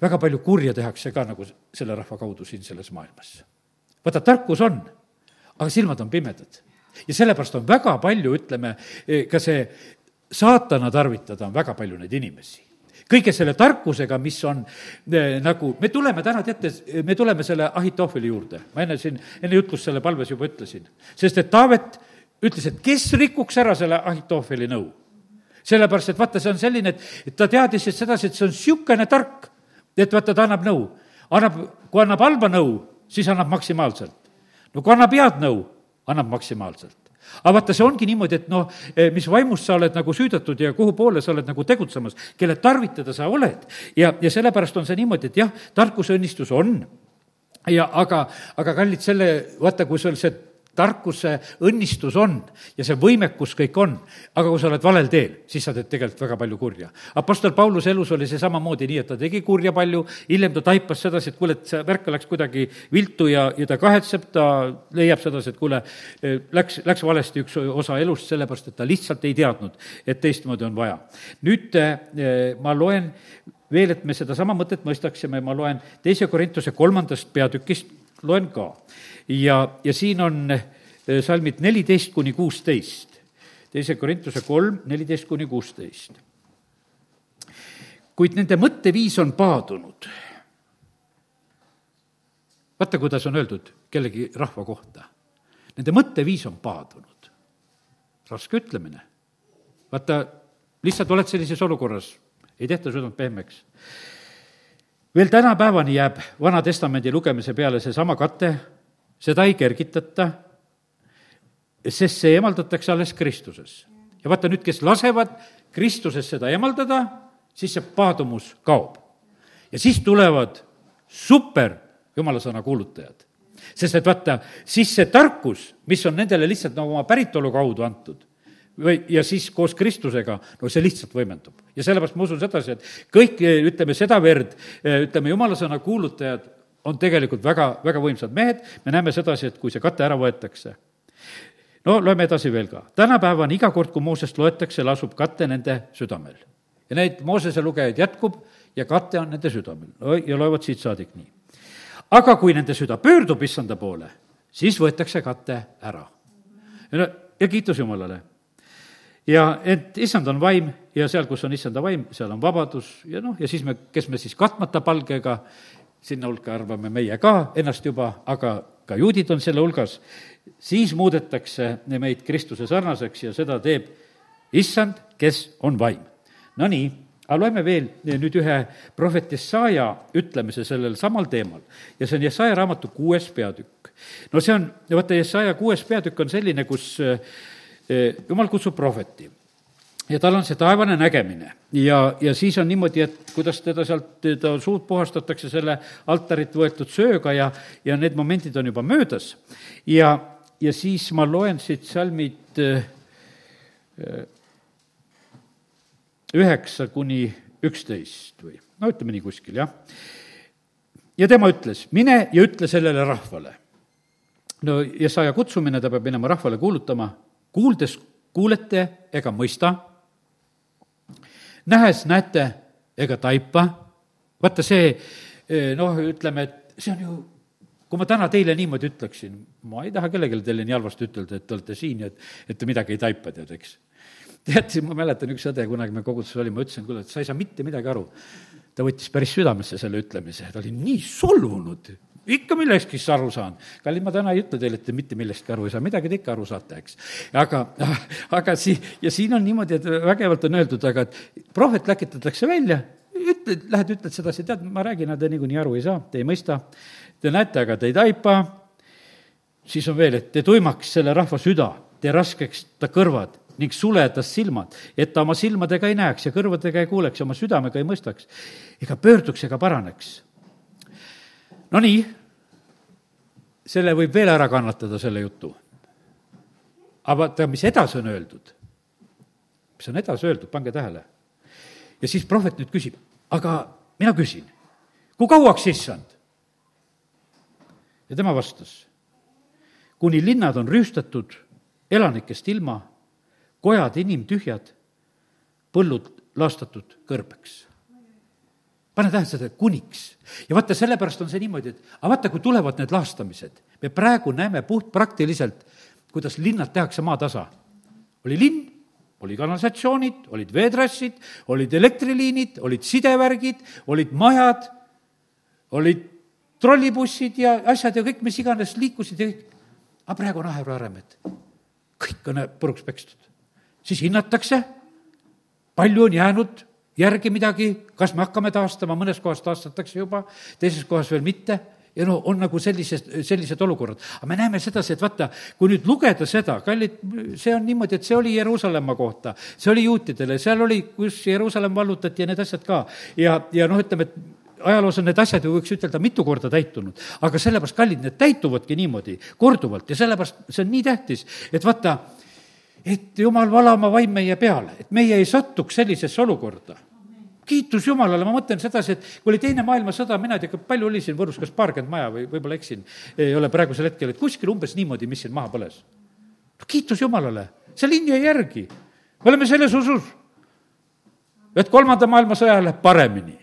väga palju kurja tehakse ka nagu selle rahva kaudu siin selles maailmas. vaata, tarkus on, aga silmad on pimedad ja sellepärast on väga palju, ütleme, ka see saatana tarvitada on väga palju neid inimesi kõige selle tarkusega, mis on äh, nagu, me tuleme täna, teate, me tuleme selle Ahitohveli juurde. ma enne siin, enne jutlust selle palves juba ütlesin. sest et Taavet ütles, et kes rikuks ära selle Ahitohveli nõu. sellepärast, et vaata, see on selline, et, et ta teadis et sedasi, et see on niisugune tark, et vaata, ta annab nõu. annab, kui annab halba nõu, siis annab maksimaalselt. no kui annab head nõu, annab maksimaalselt aga vaata, see ongi niimoodi, et noh, eh, mis vaimust sa oled nagu süüdatud ja kuhu poole sa oled nagu tegutsemas, kelle tarvitada sa oled. ja, ja sellepärast on see niimoodi, et jah, tarkusõnnistus on ja aga, aga kallid, selle, vaata, kui sul see tarkuse õnnistus on ja see võimekus kõik on, aga kui sa oled valel teel, siis sa teed tegelikult väga palju kurja. Apostel Pauluse elus oli see samamoodi nii, et ta tegi kurja palju, hiljem ta taipas sedasi, et kuule, et see värk läks kuidagi viltu ja, ja ta kahetseb, ta leiab sedasi, et kuule, läks, läks valesti üks osa elust, sellepärast et ta lihtsalt ei teadnud, et teistmoodi on vaja. nüüd eh, ma loen veel, et me sedasama mõtet mõistaksime, ma loen teise Korintuse kolmandast peatükist, loen ka ja, ja siin on eh, salmid neliteist kuni kuusteist. teise Korintuse kolm, neliteist kuni kuusteist. kuid nende mõtteviis on paadunud. vaata, kuidas on öeldud kellegi rahva kohta. Nende mõtteviis on paadunud. raske ütlemine. vaata, lihtsalt oled sellises olukorras, ei tehta südant pehmeks veel tänapäevani jääb Vana Testamendi lugemise peale seesama kate, seda ei kergitata, sest see eemaldatakse alles Kristuses. ja vaata nüüd, kes lasevad Kristuses seda eemaldada, siis see paadumus kaob. ja siis tulevad super jumala sõna kuulutajad. sest et vaata, siis see tarkus, mis on nendele lihtsalt nagu oma päritolu kaudu antud, või, ja siis koos Kristusega, no see lihtsalt võimendub. ja sellepärast ma usun sedasi, et kõik, ütleme, seda verd, ütleme, jumala sõna kuulutajad on tegelikult väga, väga võimsad mehed, me näeme sedasi, et kui see kate ära võetakse, no loeme edasi veel ka. tänapäevani iga kord, kui Moosest loetakse, lasub kate nende südamel. ja neid Moosese lugejaid jätkub ja kate on nende südamel no, ja loevad siit saadik nii. aga kui nende süda pöördub issanda poole, siis võetakse kate ära. ja no, ja kiitus Jumalale ja et issand on vaim ja seal, kus on issanda vaim, seal on vabadus ja noh, ja siis me, kes me siis katmata palgega sinna hulka arvame meie ka ennast juba, aga ka juudid on selle hulgas, siis muudetakse meid Kristuse sarnaseks ja seda teeb issand, kes on vaim. Nonii, aga loeme veel nüüd ühe prohvet Jesaja ütlemise sellel samal teemal ja see on Jesaja raamatu kuues peatükk. no see on, vaata, Jesaja kuues peatükk on selline, kus jumal kutsub prohveti ja tal on see taevane nägemine ja, ja siis on niimoodi, et kuidas teda sealt, ta suud puhastatakse selle altarit võetud sööga ja, ja need momendid on juba möödas. ja, ja siis ma loen siit salmid äh, üheksa kuni üksteist või no ütleme nii kuskil, jah. ja tema ütles, mine ja ütle sellele rahvale. no Jesaja kutsumine, ta peab minema rahvale kuulutama, kuuldes kuulete ega mõista nähes näete ega taipa, vaata see eh, noh, ütleme, et see on ju kui ma täna teile niimoodi ütleksin, ma ei taha kellelegi teile nii halvasti ütelda, et te olete siin ja et, et te midagi ei taipa, tead, eks. tead, ma mäletan, üks õde kunagi me koguduses oli, ma ütlesin, kuule, et sa ei saa mitte midagi aru. ta võttis päris südamesse selle ütlemise, ta oli nii solvunud, ikka millestki aru saan. kallid, ma täna ei ütle teile, et te mitte millestki aru ei saa, midagi te ikka aru saate, eks. aga, aga sii-, ja siin on niimoodi, et vägevalt on öeldud, aga et prohvet läkitatakse välja, ütled, lähed, ütled sedasi, tead, ma räägin, aga te niikuinii aru ei saa, te ei mõista, te näete, aga te ei taipa, siis on veel, et te tuimaks selle rahva süda, te raskeks ta kõrvad ning suledas silmad, et ta oma silmadega ei näeks ja kõrvadega ei kuuleks ja oma südamega ei mõistaks. Ega pöörduks ega paraneks Nonii, selle võib veel ära kannatada, selle jutu. aga vaata, mis edasi on öeldud, mis on edasi öeldud, pange tähele. ja siis prohvet nüüd küsib, aga mina küsin, kui kauaks, issand? ja tema vastas, kuni linnad on rüüstatud, elanikest ilma, kojad inimtühjad, põllud laastatud kõrbeks pane tähele seda, kuniks. ja vaata, sellepärast on see niimoodi, et aga vaata, kui tulevad need laastamised, me praegu näeme puhtpraktiliselt, kuidas linnad tehakse maatasa. oli linn, oli kanalisatsioonid, olid veetrassid, olid elektriliinid, olid sidevärgid, olid majad, olid trollibussid ja asjad ja kõik, mis iganes liikusid ja kõik. aga praegu on aheruaremed. kõik on puruks pekstud. siis hinnatakse, palju on jäänud järgi midagi, kas me hakkame taastama, mõnes kohas taastatakse juba, teises kohas veel mitte ja no on nagu sellised, sellised olukorrad. aga me näeme sedasi, et vaata, kui nüüd lugeda seda, kallid, see on niimoodi, et see oli Jeruusalemma kohta, see oli juutidele, seal oli, kus Jeruusalemm vallutati ja need asjad ka. ja, ja noh, ütleme, et ajaloos on need asjad ju, võiks ütelda, mitu korda täitunud. aga sellepärast, kallid, need täituvadki niimoodi korduvalt ja sellepärast see on nii tähtis, et vaata, et jumal vala oma vaim meie peale, et meie ei satuks sellisesse olukorda kiitus Jumalale, ma mõtlen sedasi, et kui oli Teine maailmasõda, mina ei tea, palju oli siin Võrus, kas paarkümmend maja või võib-olla eksin, ei ole praegusel hetkel, et kuskil umbes niimoodi, mis siin maha põles. kiitus Jumalale, see linn jäi järgi. me oleme selles usus, et kolmanda maailmasõja läheb paremini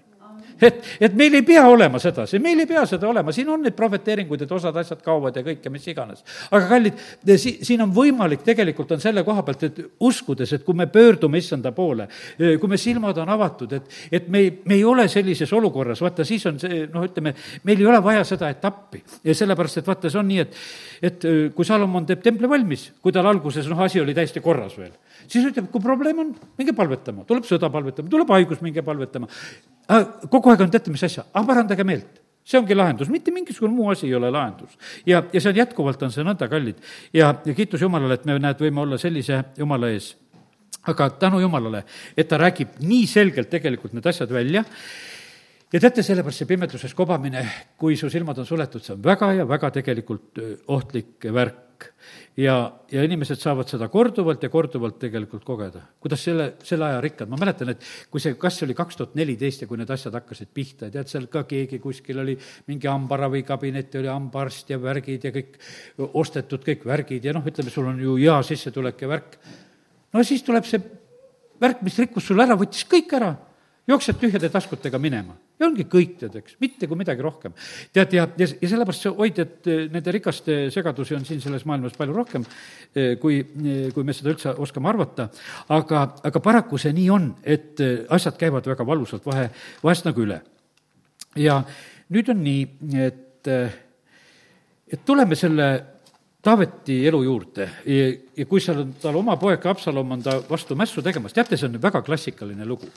et, et meil ei pea olema sedasi, meil ei pea seda olema, siin on neid prohveteeringuid, et osad asjad kaovad ja kõik ja mis iganes. aga kallid, si-, siin on võimalik, tegelikult on selle koha pealt, et uskudes, et kui me pöördume issanda poole, kui me silmad on avatud, et, et me ei, me ei ole sellises olukorras, vaata, siis on see, noh, ütleme, meil ei ole vaja seda etappi. ja sellepärast, et vaata, see on nii, et, et kui Salomon teeb templi valmis, kui tal alguses, noh, asi oli täiesti korras veel, siis ütleb, kui probleem on, minge palvetama, tuleb sõda palvetama, tuleb haigus, minge palvetama kogu aeg on, teate, mis asja, aga parandage meelt see ongi lahendus, mitte mingisugune muu asi ei ole lahendus. ja, ja see on jätkuvalt, on see nõnda kallid. ja, ja kiitus Jumalale, et me, näed, võime olla sellise Jumala ees. aga tänu Jumalale, et ta räägib nii selgelt tegelikult need asjad välja ja teate, sellepärast see pimeduses kobamine, kui su silmad on suletud, see on väga ja väga tegelikult ohtlik värk värk. ja, ja inimesed saavad seda korduvalt ja korduvalt tegelikult kogeda. kuidas selle, selle aja rikkad, ma mäletan, et kui see, kas see oli kaks tuhat neliteist ja kui need asjad hakkasid pihta, tead, seal ka keegi kuskil oli mingi hambaravikabinet, oli hambaarst ja värgid ja kõik ostetud, kõik värgid ja noh, ütleme, sul on ju hea sissetulek ja värk. no siis tuleb see värk, mis rikkus sul ära, võttis kõik ära jooksed tühjade taskutega minema ja ongi kõik, tead, eks, mitte kui midagi rohkem. tead, ja, ja, ja sellepärast sa hoid, et eh, nende rikaste segadusi on siin selles maailmas palju rohkem, eh, kui, eh, kui me seda üldse oskame arvata, aga, aga paraku see nii on, et asjad käivad väga valusalt vahe, vahest nagu üle. ja nüüd on nii, et, et tuleme selle Taaveti elu juurde. Ja, kui seal on tal oma poeg Absalom on ta vastu mässu tegemas, teate, see on väga klassikaline lugu.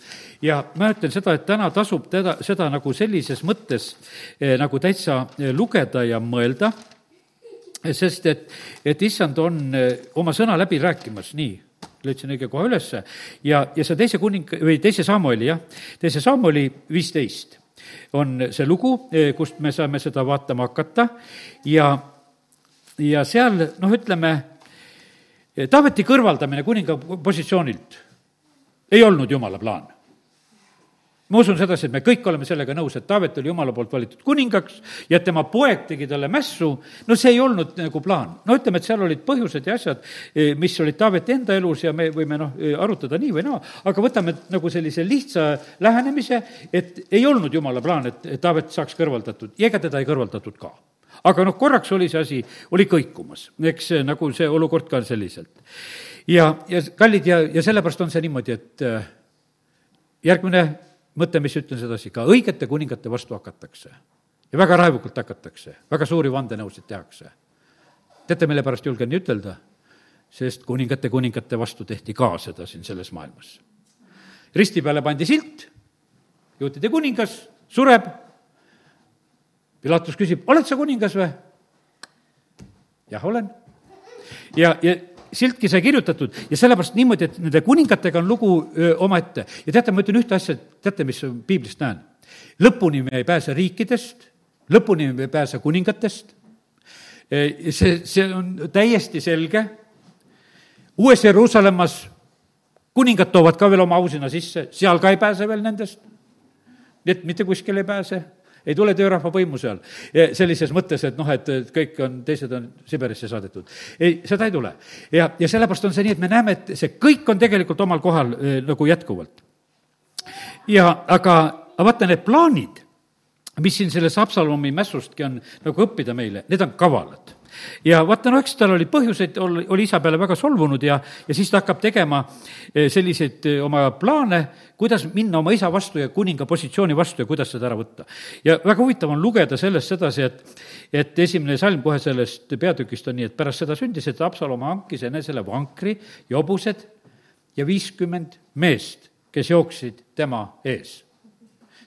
ja ma ütlen seda, et täna tasub teda, seda nagu sellises mõttes eh, nagu täitsa eh, lugeda ja mõelda, sest et, et issand on eh, oma sõna läbi rääkimas, nii, leidsin õige koha ülesse, ja, ja see teise kuning, või teise Samueli, jah, teise Samueli viisteist on see lugu, eh, kust me saame seda vaatama hakata. Ja ja seal noh, ütleme, Taaveti kõrvaldamine kuninga positsioonilt ei olnud jumala plaan. ma usun sedasi, et me kõik oleme sellega nõus, et Taavet oli jumala poolt valitud kuningaks ja tema poeg tegi talle mässu, no see ei olnud nagu plaan. no ütleme, et seal olid põhjused ja asjad, eh, mis olid Taaveti enda elus ja me võime noh, eh, arutada nii või naa, aga võtame nagu sellise lihtsa lähenemise, et ei olnud jumala plaan, et Taavet saaks kõrvaldatud ja ega teda ei kõrvaldatud ka aga noh, korraks oli see asi, oli kõikumas, eks nagu see olukord ka selliselt. ja, ja kallid ja, ja sellepärast on see niimoodi, et äh, järgmine mõte, mis ütlen sedasi, ka õigete kuningate vastu hakatakse. ja väga raevukalt hakatakse, väga suuri vandenõusid tehakse. teate, mille pärast julgen nii ütelda? sest kuningate kuningate vastu tehti ka seda siin selles maailmas. risti peale pandi silt, juutide kuningas sureb, Pilatus küsib, oled sa kuningas või? jah, olen. ja, ja siltki sai kirjutatud ja sellepärast niimoodi, et nende kuningatega on lugu öö, omaette. ja teate, ma ütlen ühte asja, teate, mis piiblist näen? lõpuni me ei pääse riikidest, lõpuni me ei pääse kuningatest, see, see on täiesti selge, uues Jeruusalemmas kuningad toovad ka veel oma ausina sisse, seal ka ei pääse veel nendest, nii et mitte kuskile ei pääse ei tule töörahva võimu seal. sellises mõttes, et noh, et kõik on, teised on Siberisse saadetud. ei, seda ei tule. ja, ja sellepärast on see nii, et me näeme, et see kõik on tegelikult omal kohal eh, nagu jätkuvalt. ja aga, aga vaata, need plaanid, mis siin selles Absalomi mässustki on nagu õppida meile, need on kavalad ja vaata, no eks tal oli põhjuseid, oli, isa peale väga solvunud ja, ja siis ta hakkab tegema eh, selliseid eh, oma plaane, kuidas minna oma isa vastu ja kuninga positsiooni vastu ja kuidas seda ära võtta. ja väga huvitav on lugeda sellest sedasi, et, et esimene salm kohe sellest peatükist on nii, et pärast seda sündis, et Absalom hankis enesele vankri ja hobused ja viiskümmend meest, kes jooksid tema ees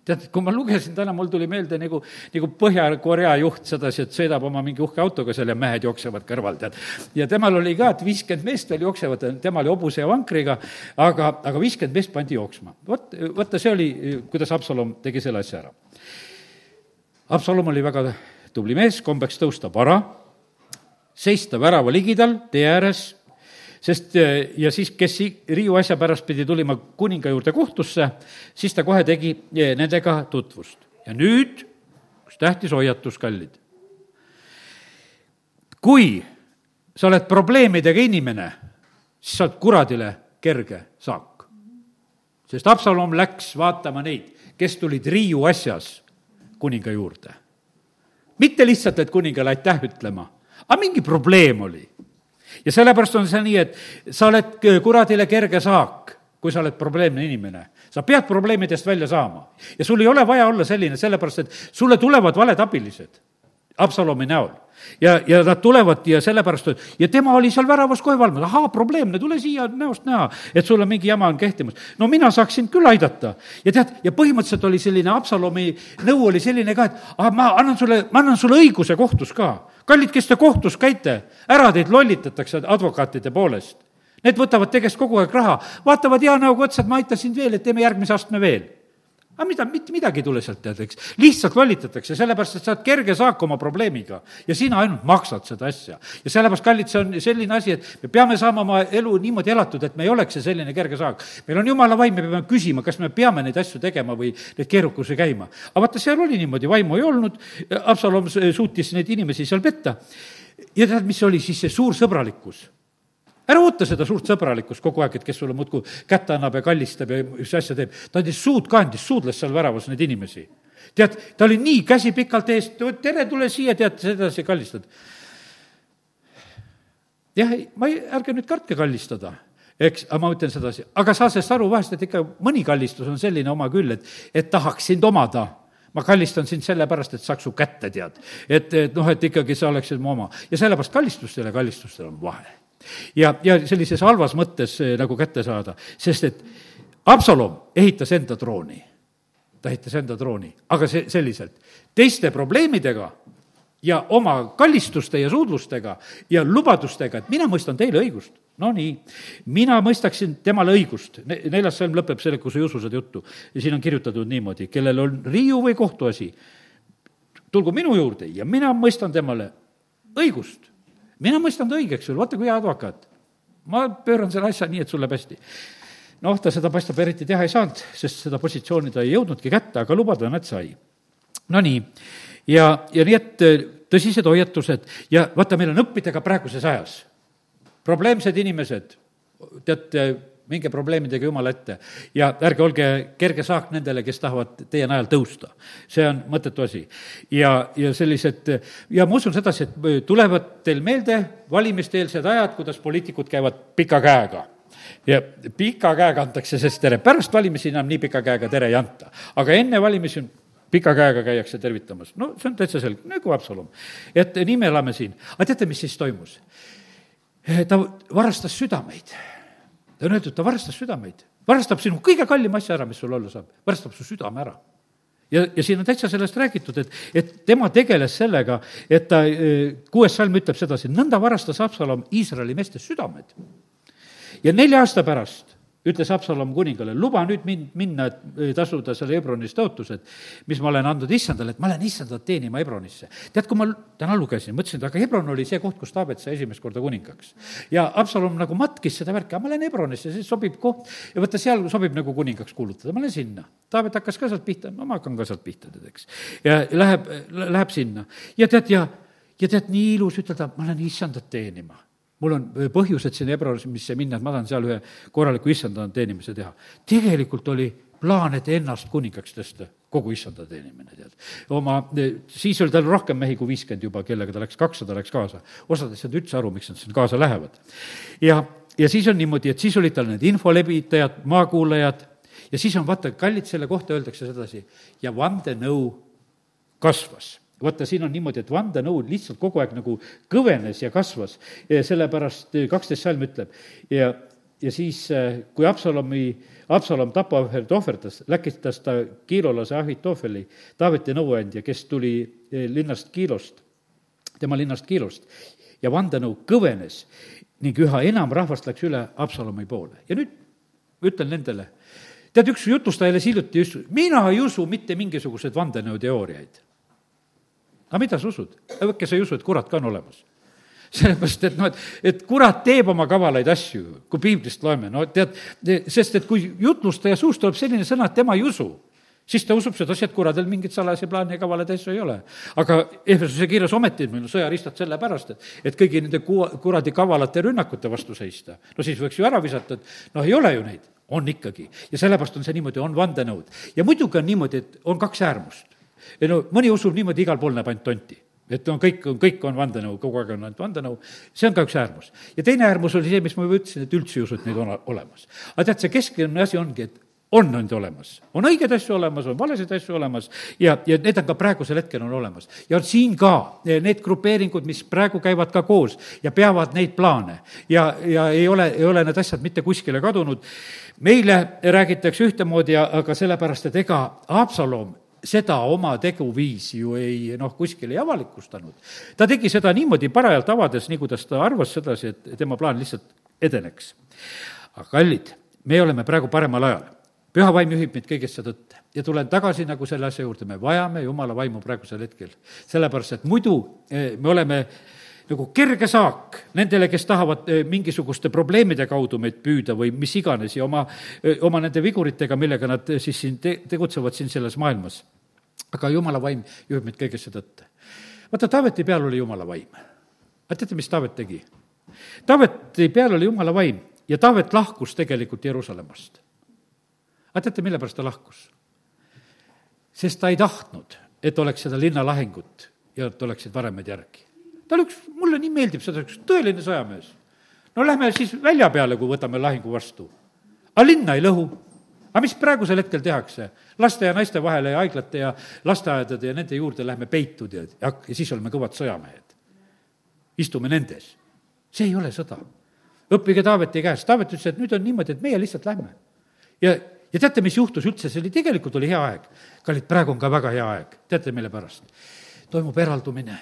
tead, kui ma lugesin täna, mul tuli meelde nagu, nagu Põhja-Korea juht sedasi, et sõidab oma mingi uhke autoga seal ja mehed jooksevad kõrval, tead. ja temal oli ka, et viiskümmend meest veel jooksevad, tema oli hobuse ja vankriga, aga, aga viiskümmend meest pandi jooksma. vot, vaata, see oli, kuidas Haapsalum tegi selle asja ära. Haapsalum oli väga tubli mees, kombeks tõusta vara, seista värava ligidal tee ääres sest eh, ja siis, kes Riiu asja pärast pidi tulema kuninga juurde kohtusse, siis ta kohe tegi eh, nendega tutvust. ja nüüd üks tähtis hoiatus, kallid. kui sa oled probleemidega inimene, siis sa oled kuradile kerge saak. sest Absalom läks vaatama neid, kes tulid Riiu asjas kuninga juurde. mitte lihtsalt, et kuningale aitäh ütlema, aga mingi probleem oli ja sellepärast on see nii, et sa oled kuradile kerge saak, kui sa oled probleemne inimene. sa pead probleemidest välja saama ja sul ei ole vaja olla selline, sellepärast et sulle tulevad valed abilised Absalomi näol ja, ja nad tulevad ja sellepärast, ja tema oli seal väravas kohe valmis, ahaa, probleemne, tule siia näost näha, et sul on mingi jama on kehtimas. no mina saaks sind küll aidata. ja tead, ja põhimõtteliselt oli selline Absalomi nõu oli selline ka, et ah, ma annan sulle, ma annan sulle õiguse kohtus ka. Kallid, kes te kohtus käite, ära teid lollitatakse advokaatide poolest. Need võtavad teie käest kogu aeg raha, vaatavad hea näoga otsa, et ma aitan sind veel, et teeme järgmise astme veel aga mida, mitte midagi ei tule sealt, tead, eks. lihtsalt lollitatakse, sellepärast et sa oled kerge saak oma probleemiga ja sina ainult maksad seda asja. ja sellepärast, kallid, see on selline asi, et me peame saama oma elu niimoodi elatud, et me ei oleks see selline kerge saak. meil on jumala vaim, me peame küsima, kas me peame neid asju tegema või neid keerukusi käima. aga vaata, seal oli niimoodi, vaimu ei olnud, Absalom suutis neid inimesi seal petta. ja tead, mis oli siis see suur sõbralikkus ära oota seda suurt sõbralikkust kogu aeg, et kes sulle muudkui kätt annab ja kallistab ja mis asja teeb. ta andis suud ka, andis, suudles seal väravas neid inimesi. tead, ta oli nii, käsi pikalt ees, tere, tule siia, tead, sedasi kallistad. jah, ma ei, ärge nüüd kartke kallistada eks, aga ma ütlen sedasi, aga saa sellest aru vahest, et ikka mõni kallistus on selline oma küll, et, et tahaks sind omada ma kallistan sind sellepärast, et saaks su kätte, tead. et, et noh, et ikkagi sa oleksid mu oma. ja sellepärast kallistustel ja kallistustel on vahe ja, ja sellises halvas mõttes eh, nagu kätte saada, sest et Absalom ehitas enda trooni. ta ehitas enda trooni, aga see selliselt, teiste probleemidega ja oma kallistuste ja suudlustega ja lubadustega, et mina mõistan teile õigust. no nii, mina mõistaksin temale õigust, neljas salm lõpeb sellega, kus ei usu seda juttu. ja siin on kirjutatud niimoodi, kellel on riiu või kohtuasi, tulgu minu juurde ja mina mõistan temale õigust mina mõistan ta õigeks veel, vaata kui hea advokaat. ma pööran selle asja nii, et sul läheb hästi. noh, ta seda paistab eriti teha ei saanud, sest seda positsiooni ta ei jõudnudki kätte, aga lubada nad sai. Nonii, ja, ja nii, et äh, tõsised hoiatused ja vaata, meil on õppida ka praeguses ajas. probleemsed inimesed, teate, minge probleemidega Jumala ette ja ärge olge kerge saak nendele, kes tahavad teie najal tõusta. see on mõttetu asi. ja, ja sellised, ja ma usun sedasi, et tulevad teil meelde valimiste-eelsed ajad, kuidas poliitikud käivad pika käega ja pika käega antakse sest tere, pärast valimisi enam nii pika käega tere ei anta. aga enne valimisi on pika käega käiakse tervitamas. no see on täitsa selge, nagu Haapsalum. et nii me elame siin. aga teate, mis siis toimus? ta varastas südameid ta on öeldud, ta varastas südameid, varastab sinu kõige kallima asja ära, mis sul olla saab, varastab su südame ära. Ja, ja siin on täitsa sellest räägitud, et, et tema tegeles sellega, et ta, eh, kuues salm ütleb sedasi, nõnda varastas Absalom Iisraeli meeste südamed. ja nelja aasta pärast ütles Absalom kuningale, luba nüüd mind minna, et eh, tasuda selle Hebronis tõotused, mis ma olen andnud issandale, et ma lähen issandat teenima Hebronisse. tead, kui ma täna lugesin, mõtlesin, et aga Hebron oli see koht, kus Taavet sai esimest korda kuningaks. ja Absalom nagu matkis seda värki, aga ma lähen Hebronisse, see sobib koht ja vaata, seal sobib nagu kuningaks kuulutada, ma lähen sinna. Taavet hakkas ka sealt pihta, no ma hakkan ka sealt pihta, tead, eks. ja läheb, läheb sinna ja tead, ja, ja tead, nii ilus ütelda, ma lähen issandat teenima mul on põhjused sinna Hebronisse minna, et ma tahan seal ühe korraliku issanda teenimise teha. tegelikult oli plaan, et ennast kuningaks tõsta, kogu issanda teenimine, tead. oma, siis oli tal rohkem mehi kui viiskümmend juba, kellega ta läks, kakssada läks kaasa. osad ei saanud üldse aru, miks nad sinna kaasa lähevad. ja, ja siis on niimoodi, et siis olid tal need infolevitajad, maakuulajad ja siis on, vaata, kallid, selle kohta öeldakse sedasi, ja vandenõu kasvas vaata, siin on niimoodi, et vandenõu lihtsalt kogu aeg nagu kõvenes ja kasvas, sellepärast kaksteist salm ütleb ja, ja siis, kui Absalomi, Absalom tapaohvrit ohverdas, läkitas ta kiilolase Ahitofeli, Taaveti nõuandja, kes tuli linnast Kiilost, tema linnast Kiilost ja vandenõu kõvenes ning üha enam rahvast läks üle Absalomi poole. ja nüüd ütlen nendele, tead, üks jutlustaja alles hiljuti just, mina ei usu mitte mingisuguseid vandenõuteooriaid. Aga mida sa usud? sa ei usu, et kurat ka on olemas? sellepärast, et noh, et, et kurat teeb oma kavalaid asju, kui piiblist loeme, no tead, sest et kui jutlustaja suust tuleb selline sõna, et tema ei usu, siis ta usub sedasi, et kuradel mingeid salajasi plaane ja kavalaid asju ei ole. aga Ehvesuse kirjas ometi meil on sõjaristad sellepärast, et, et kõigi nende ku-, kuradi kavalate rünnakute vastu seista. no siis võiks ju ära visata, et noh, ei ole ju neid, on ikkagi. ja sellepärast on see niimoodi, on vandenõud. ja muidugi on niimoodi, et on kaks äärmust. No mõni usub niimoodi, igal pool näeb ainult tonti et on kõik, kõik on vandenõu, kogu aeg on ainult vandenõu, see on ka üks äärmus. ja teine äärmus oli see, mis ma juba ütlesin, et üldse ei usu, et neid on olemas. aga tead, see keskne asi ongi, et on nüüd olemas, on õigeid asju olemas, on valesid asju olemas ja, ja need on ka praegusel hetkel on olemas. ja siin ka need grupeeringud, mis praegu käivad ka koos ja peavad neid plaane ja, ja ei ole, ei ole need asjad mitte kuskile kadunud. meile räägitakse ühtemoodi, aga sellepärast, et ega Haapsalum seda oma teguviisi ju ei noh, kuskil ei avalikustanud. ta tegi seda niimoodi parajalt avades, nii kuidas ta arvas sedasi, et tema plaan lihtsalt edeneks. aga kallid, me oleme praegu paremal ajal püha vaim juhib meid kõigesse tõtte. ja tulen tagasi nagu selle asja juurde, me vajame Jumala vaimu praegusel hetkel. sellepärast, et muidu eh, me oleme nagu kerge saak nendele, kes tahavad eh, mingisuguste probleemide kaudu meid püüda või mis iganes ja oma, eh, oma nende viguritega, millega nad siis siin te-, tegutsevad siin selles maailmas. aga Jumala vaim juhib meid kõigesse tõtte. vaata, Taaveti peal oli Jumala vaim. aga teate, mis Taavet tegi? Taaveti peal oli Jumala vaim ja Taavet lahkus tegelikult Jeruusalemmast aga teate, mille pärast ta lahkus? sest ta ei tahtnud, et oleks seda linnalahingut ja et oleksid varemed järgi. Ta oli üks, mulle nii meeldib seda, üks tõeline sõjamees. no lähme siis välja peale, kui võtame lahingu vastu. aga linna ei lõhu. aga mis praegusel hetkel tehakse? laste ja naiste vahele ja haiglate ja lasteaedade ja nende juurde lähme peitud ja, ja, ja siis oleme kõvad sõjamehed. istume nendes. see ei ole sõda. õppige Taaveti käest, Taavet ütles, et nüüd on niimoodi, et meie lihtsalt lähme. ja ja teate, mis juhtus üldse, see oli, tegelikult oli hea aeg. kallid, praegu on ka väga hea aeg, teate, mille pärast? toimub eraldumine.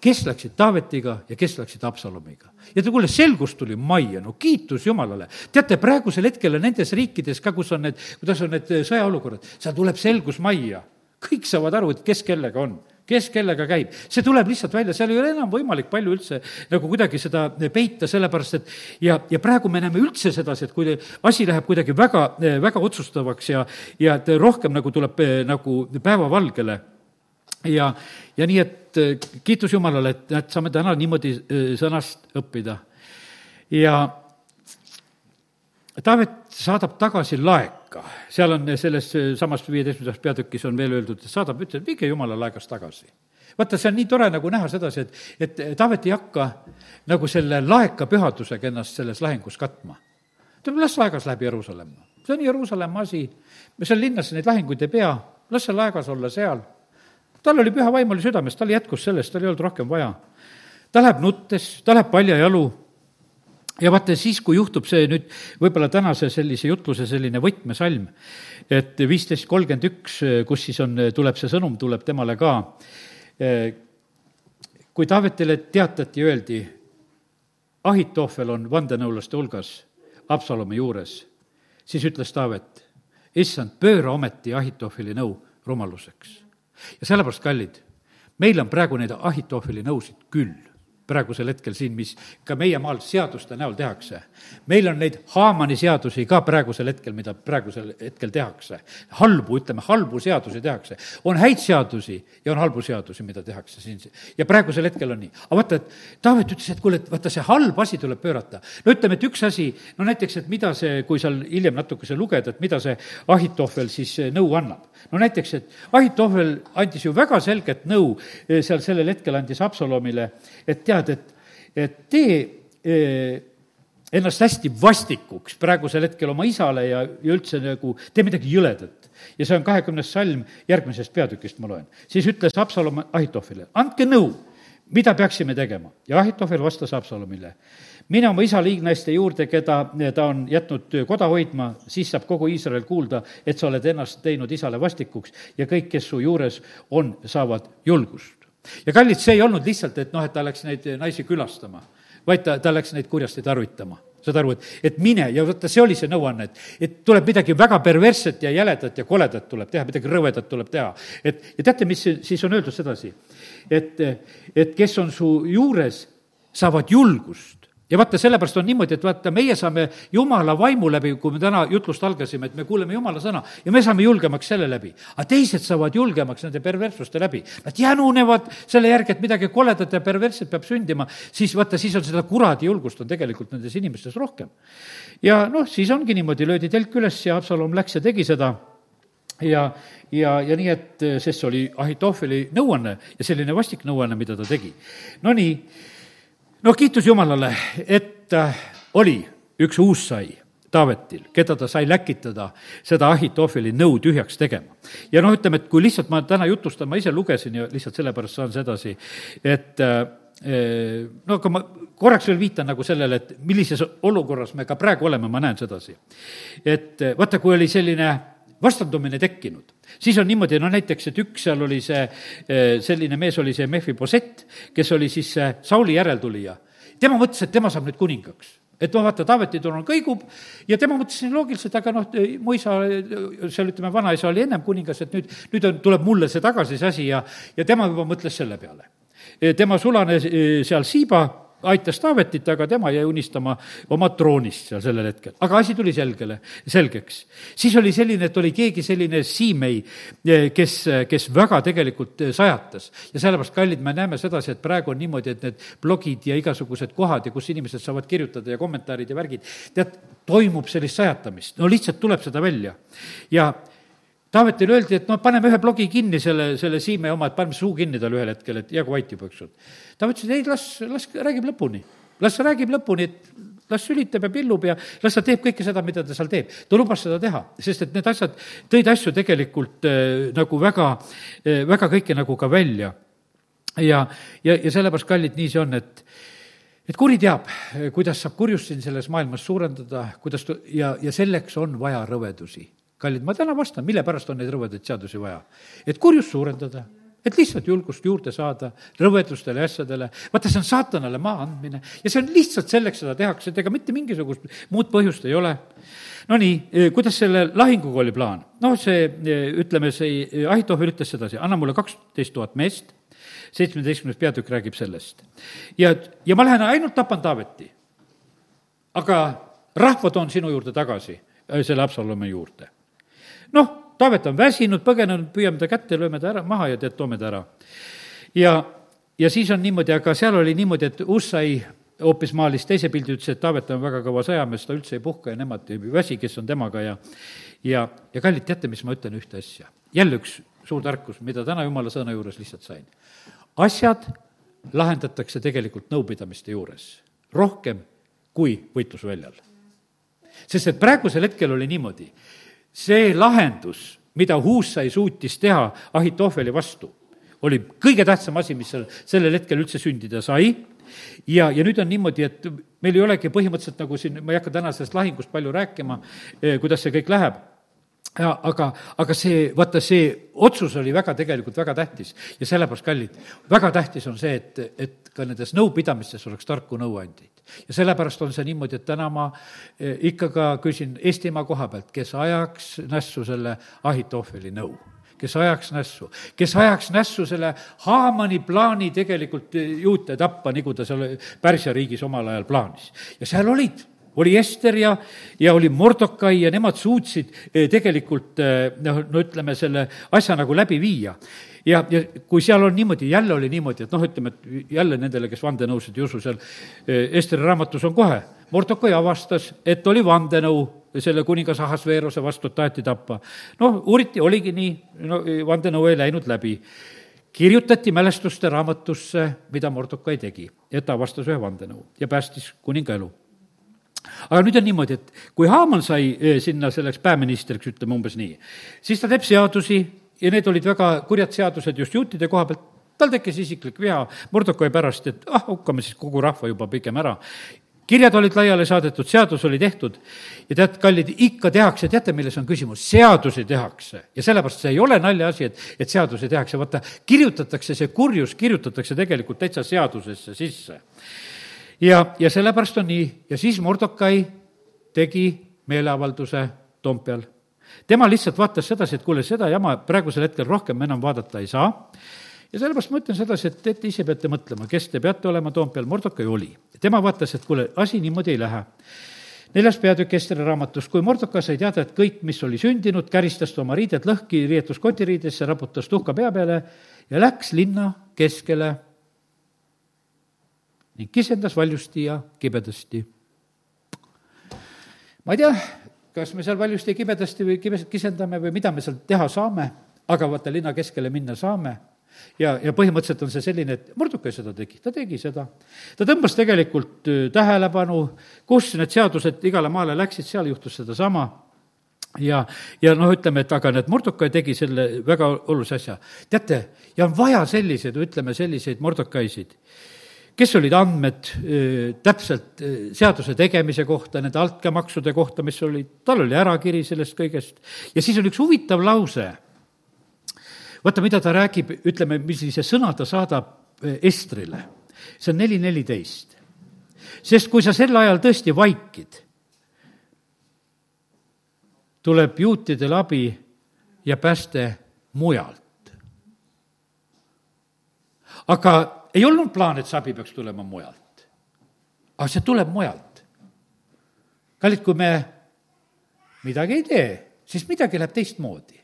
Kes läksid Taavetiga ja kes läksid Absalomiga. ja kuule, selgus tuli majja, no kiitus Jumalale. teate, praegusel hetkel nendes riikides ka, kus on need, kuidas on need sõjaolukorrad, seal tuleb selgus majja. kõik saavad aru, et kes kellega on kes kellega käib, see tuleb lihtsalt välja, seal ei ole enam võimalik palju üldse nagu kuidagi seda peita, sellepärast et ja, ja praegu me näeme üldse sedasi, et kui asi läheb kuidagi väga, väga otsustavaks ja, ja et rohkem nagu tuleb nagu päevavalgele ja, ja nii, et kiitus Jumalale, et näed, saame täna niimoodi sõnast õppida. ja Taavet saadab tagasi laeka, seal on selles samas viieteistkümnendas peatükis on veel öeldud, et saadab, ütleb, viige jumala laegas tagasi. vaata, see on nii tore nagu näha sedasi, et, et Taavet ei hakka nagu selle laeka pühadusega ennast selles lahingus katma. ütleb, las laegas läheb Jeruusalemma, see on Jeruusalemma asi, me seal linnas neid lahinguid ei pea, las see laegas olla seal. Tal oli püha vaim oli südames, tal jätkus sellest, tal ei olnud rohkem vaja. ta läheb nuttes, ta läheb paljajalu ja vaata, siis, kui juhtub see nüüd võib-olla tänase sellise jutluse selline võtmesalm, et viisteist kolmkümmend üks, kus siis on, tuleb see sõnum, tuleb temale ka, kui Taavetile teatati, öeldi, Ahitohvel on vandenõulaste hulgas Absalomi juures, siis ütles Taavet, issand, pööra ometi Ahitohveli nõu rumaluseks. Ja sellepärast, kallid, meil on praegu neid Ahitohveli nõusid küll praegusel hetkel siin, mis ka meie maal seaduste näol tehakse. meil on neid Haamani seadusi ka praegusel hetkel, mida praegusel hetkel tehakse. halbu, ütleme, halbu seadusi tehakse. on häid seadusi ja on halbu seadusi, mida tehakse siin. ja praegusel hetkel on nii. aga vaata, et Taavet ütles, et kuule, et vaata, see halb asi tuleb pöörata. no ütleme, et üks asi, no näiteks, et mida see, kui seal hiljem natukese lugeda, et mida see Ahitohvel siis nõu annab. no näiteks, et Ahitohvel andis ju väga selget nõu, eh, seal sellel hetkel andis Absalomile, et tead, tead, et, et tee eh, ennast hästi vastikuks praegusel hetkel oma isale ja, ja üldse nagu tee midagi jõledat. ja see on kahekümnes salm järgmisest peatükist, ma loen. siis ütles Absalom Ahitofile, andke nõu, mida peaksime tegema. ja Ahitofel vastas Absalomile, mine oma isa liignaiste juurde, keda ta on jätnud koda hoidma, siis saab kogu Iisrael kuulda, et sa oled ennast teinud isale vastikuks ja kõik, kes su juures on, saavad julgust. Ja kallid, see ei olnud lihtsalt, et noh, et ta läks neid naisi külastama, vaid ta, ta läks neid kurjasti tarvitama saad aru, et, et mine ja vaata, see oli see nõuanne, et, et tuleb midagi väga perversset ja jäledat ja koledat tuleb teha, midagi rõvedat tuleb teha. et ja teate, mis siis on öeldud sedasi? et, et kes on su juures, saavad julgust ja vaata, sellepärast on niimoodi, et vaata, meie saame Jumala vaimu läbi, kui me täna jutlust algasime, et me kuuleme Jumala sõna ja me saame julgemaks selle läbi. aga teised saavad julgemaks nende perverssuste läbi. Nad jänunevad selle järgi, et midagi koledat ja perversset peab sündima, siis vaata, siis on seda kuradi julgust on tegelikult nendes inimestes rohkem. ja noh, siis ongi niimoodi, löödi telk üles ja Absalom läks ja tegi seda ja, ja, ja nii, et sest see oli Ahitohveli nõuanne ja selline vastik nõuanne, mida ta tegi. Nonii no kiitus Jumalale, et äh, oli üks uussai Taavetil, keda ta sai läkitada seda Ahitofeli nõu tühjaks tegema. ja noh, ütleme, et kui lihtsalt ma täna jutustan, ma ise lugesin ja lihtsalt sellepärast saan sedasi, et äh, no aga ma korraks veel viitan nagu sellele, et millises olukorras me ka praegu oleme, ma näen sedasi. et äh, vaata, kui oli selline vastandumine tekkinud. siis on niimoodi, no näiteks, et üks seal oli see, eh, selline mees oli see Mehhi Posett, kes oli siis see Sauli järeltulija. tema mõtles, et tema saab nüüd kuningaks et noh, vaata, Taaveti turul kõigub ja tema mõtles nii loogiliselt, aga noh, mu isa, seal ütleme, vanaisa oli ennem kuningas, et nüüd, nüüd on, tuleb mulle see tagasi, see asi ja, ja tema juba mõtles selle peale. tema sulane eh, seal Siiba aitas Taavetit, aga tema jäi unistama oma troonist seal sellel hetkel. aga asi tuli selgele, selgeks. siis oli selline, et oli keegi selline Siimei, eh, kes, kes väga tegelikult eh, sajatas. ja sellepärast, kallid, me näeme sedasi, et praegu on niimoodi, et need blogid ja igasugused kohad ja kus inimesed saavad kirjutada ja kommentaarid ja värgid, tead, toimub sellist sajatamist, no lihtsalt tuleb seda välja. ja Taavetile öeldi, et noh, paneme ühe blogi kinni, selle, selle Siime oma, et paneme suu kinni tal ühel hetkel, et jäägu vait juba, eks ole. Taavet ütles, ei, las, las räägib lõpuni. las ta räägib lõpuni, et las sülitab ja pillub ja las ta teeb kõike seda, mida ta seal teeb. ta lubas seda teha, sest et need asjad tõid asju tegelikult äh, nagu väga äh,, väga kõike nagu ka välja. ja, ja, ja sellepärast, kallid, nii see on, et et kuri teab, kuidas saab kurjust siin selles maailmas suurendada, kuidas ta, ja, ja selleks on vaja rõvedusi kallid, ma täna vastan, mille pärast on neid rõvedaid seadusi vaja. et kurjust suurendada, et lihtsalt julgust juurde saada rõvedustele asjadele, vaata, see on saatanale maa andmine ja see on lihtsalt selleks seda tehakse, et ega mitte mingisugust muud põhjust ei ole. Nonii, eh, kuidas selle lahinguga oli plaan? noh, see, eh, ütleme, see eh, Ahitohvel ütles sedasi, anna mulle kaksteist tuhat meest, seitsmeteistkümnes peatükk räägib sellest. ja, ja ma lähen ainult tapan Taaveti. aga rahva toon sinu juurde tagasi, selle Absalome juurde noh, Taavet on väsinud, põgenenud, püüame ta kätte, lööme ta ära, maha ja tead, toome ta ära. ja, ja siis on niimoodi, aga seal oli niimoodi, et Ussai hoopis maalis teise pildi, ütles, et Taavet on väga kõva sõjamees, ta üldse ei puhka ja nemad ei väsi, kes on temaga ja ja, ja kallid, teate, mis ma ütlen ühte asja? jälle üks suur tarkus, mida täna jumala sõna juures lihtsalt sain. asjad lahendatakse tegelikult nõupidamiste juures rohkem kui võitlusväljal. sest et praegusel hetkel oli niimoodi, see lahendus, mida Huussai suutis teha Ahitohveli vastu, oli kõige tähtsam asi, mis seal sellel hetkel üldse sündida sai. Ja, ja nüüd on niimoodi, et meil ei olegi põhimõtteliselt nagu siin, ma ei hakka täna sellest lahingust palju rääkima, eh, kuidas see kõik läheb, ja aga, aga see, vaata, see otsus oli väga, tegelikult väga tähtis. Ja sellepärast, kallid, väga tähtis on see, et, et ka nendes nõupidamistes oleks tarku nõuandjaid. Ja sellepärast on see niimoodi, et täna ma eh, ikka ka küsin Eestimaa koha pealt, kes ajaks nässu selle Ahitohveli nõu kes ajaks nässu, kes ajaks nässu selle Haamani plaani tegelikult juute tappa, nagu ta seal Pärsia riigis omal ajal plaanis. ja seal olid oli Ester ja, ja oli Mordokai ja nemad suutsid eh, tegelikult eh, noh, no ütleme, selle asja nagu läbi viia. Ja, ja kui seal on niimoodi, jälle oli niimoodi, et noh, ütleme, et jälle nendele, kes vandenõusid ei usu, seal eh, Esteri raamatus on kohe, Mordokai avastas, et oli vandenõu selle kuningas Ahasveerose vastu, et taheti tappa. noh, uuriti, oligi nii, no vandenõu ei läinud läbi. Kirjutati mälestuste raamatusse, mida Mordokai tegi, et ta avastas ühe vandenõu ja päästis kuninga elu. Aga nüüd on niimoodi, et kui Haaman sai eh, sinna selleks pääministriks, ütleme umbes nii, siis ta teeb seadusi ja need olid väga kurjad seadused just juutide koha pealt, tal tekkis isiklik viha. Mordokai pärast, et ah, hukkame siis kogu rahva juba pigem ära. kirjad olid laiali saadetud, seadus oli tehtud. Ja tead, kallid, ikka tehakse, teate, milles on küsimus? seadusi tehakse. Ja sellepärast see ei ole naljaasi, et, et seadusi tehakse, vaata, kirjutatakse see kurjus, kirjutatakse tegelikult täitsa seadusesse sisse. ja, ja sellepärast on nii. Ja siis Mordokai tegi meeleavalduse Toompeal tema lihtsalt vaatas sedasi, et kuule, seda jama praegusel hetkel rohkem enam vaadata ei saa ja sellepärast ma ütlen sedasi, et, et ise peate mõtlema, kes te peate olema Toompeal, Mordokai oli. tema vaatas, et kuule, asi niimoodi ei lähe. neljas peatükk Esteri raamatus, kui Mordokai sai teada, et kõik, mis oli sündinud, käristas ta oma riided lõhki, riietus kotiriidesse, raputas tuhka pea peale ja läks linna keskele ning kisendas valjusti ja kibedasti. ma ei tea, kas me seal valjusti kibedasti või kibes-, kisendame või mida me seal teha saame, aga vaata, linna keskele minna saame ja, ja põhimõtteliselt on see selline, et Mordukai seda tegi, ta tegi seda. ta tõmbas tegelikult tähelepanu, kus need seadused igale maale läksid, seal juhtus sedasama ja, ja noh, ütleme, et aga need Mordokai tegi selle väga olulise asja. teate, ja on vaja selliseid, ütleme, selliseid Mordokaisid, kes olid andmed täpselt seaduse tegemise kohta, nende altkäemaksude kohta, mis olid, tal oli ärakiri sellest kõigest ja siis on üks huvitav lause vaata, mida ta räägib, ütleme, millise sõna ta saadab Estrile. see on neli neliteist. sest kui sa sel ajal tõesti vaikid, tuleb juutidel abi ja pääste mujalt. aga ei olnud plaan, et see abi peaks tulema mujalt. aga see tuleb mujalt. kallid, kui me midagi ei tee, siis midagi läheb teistmoodi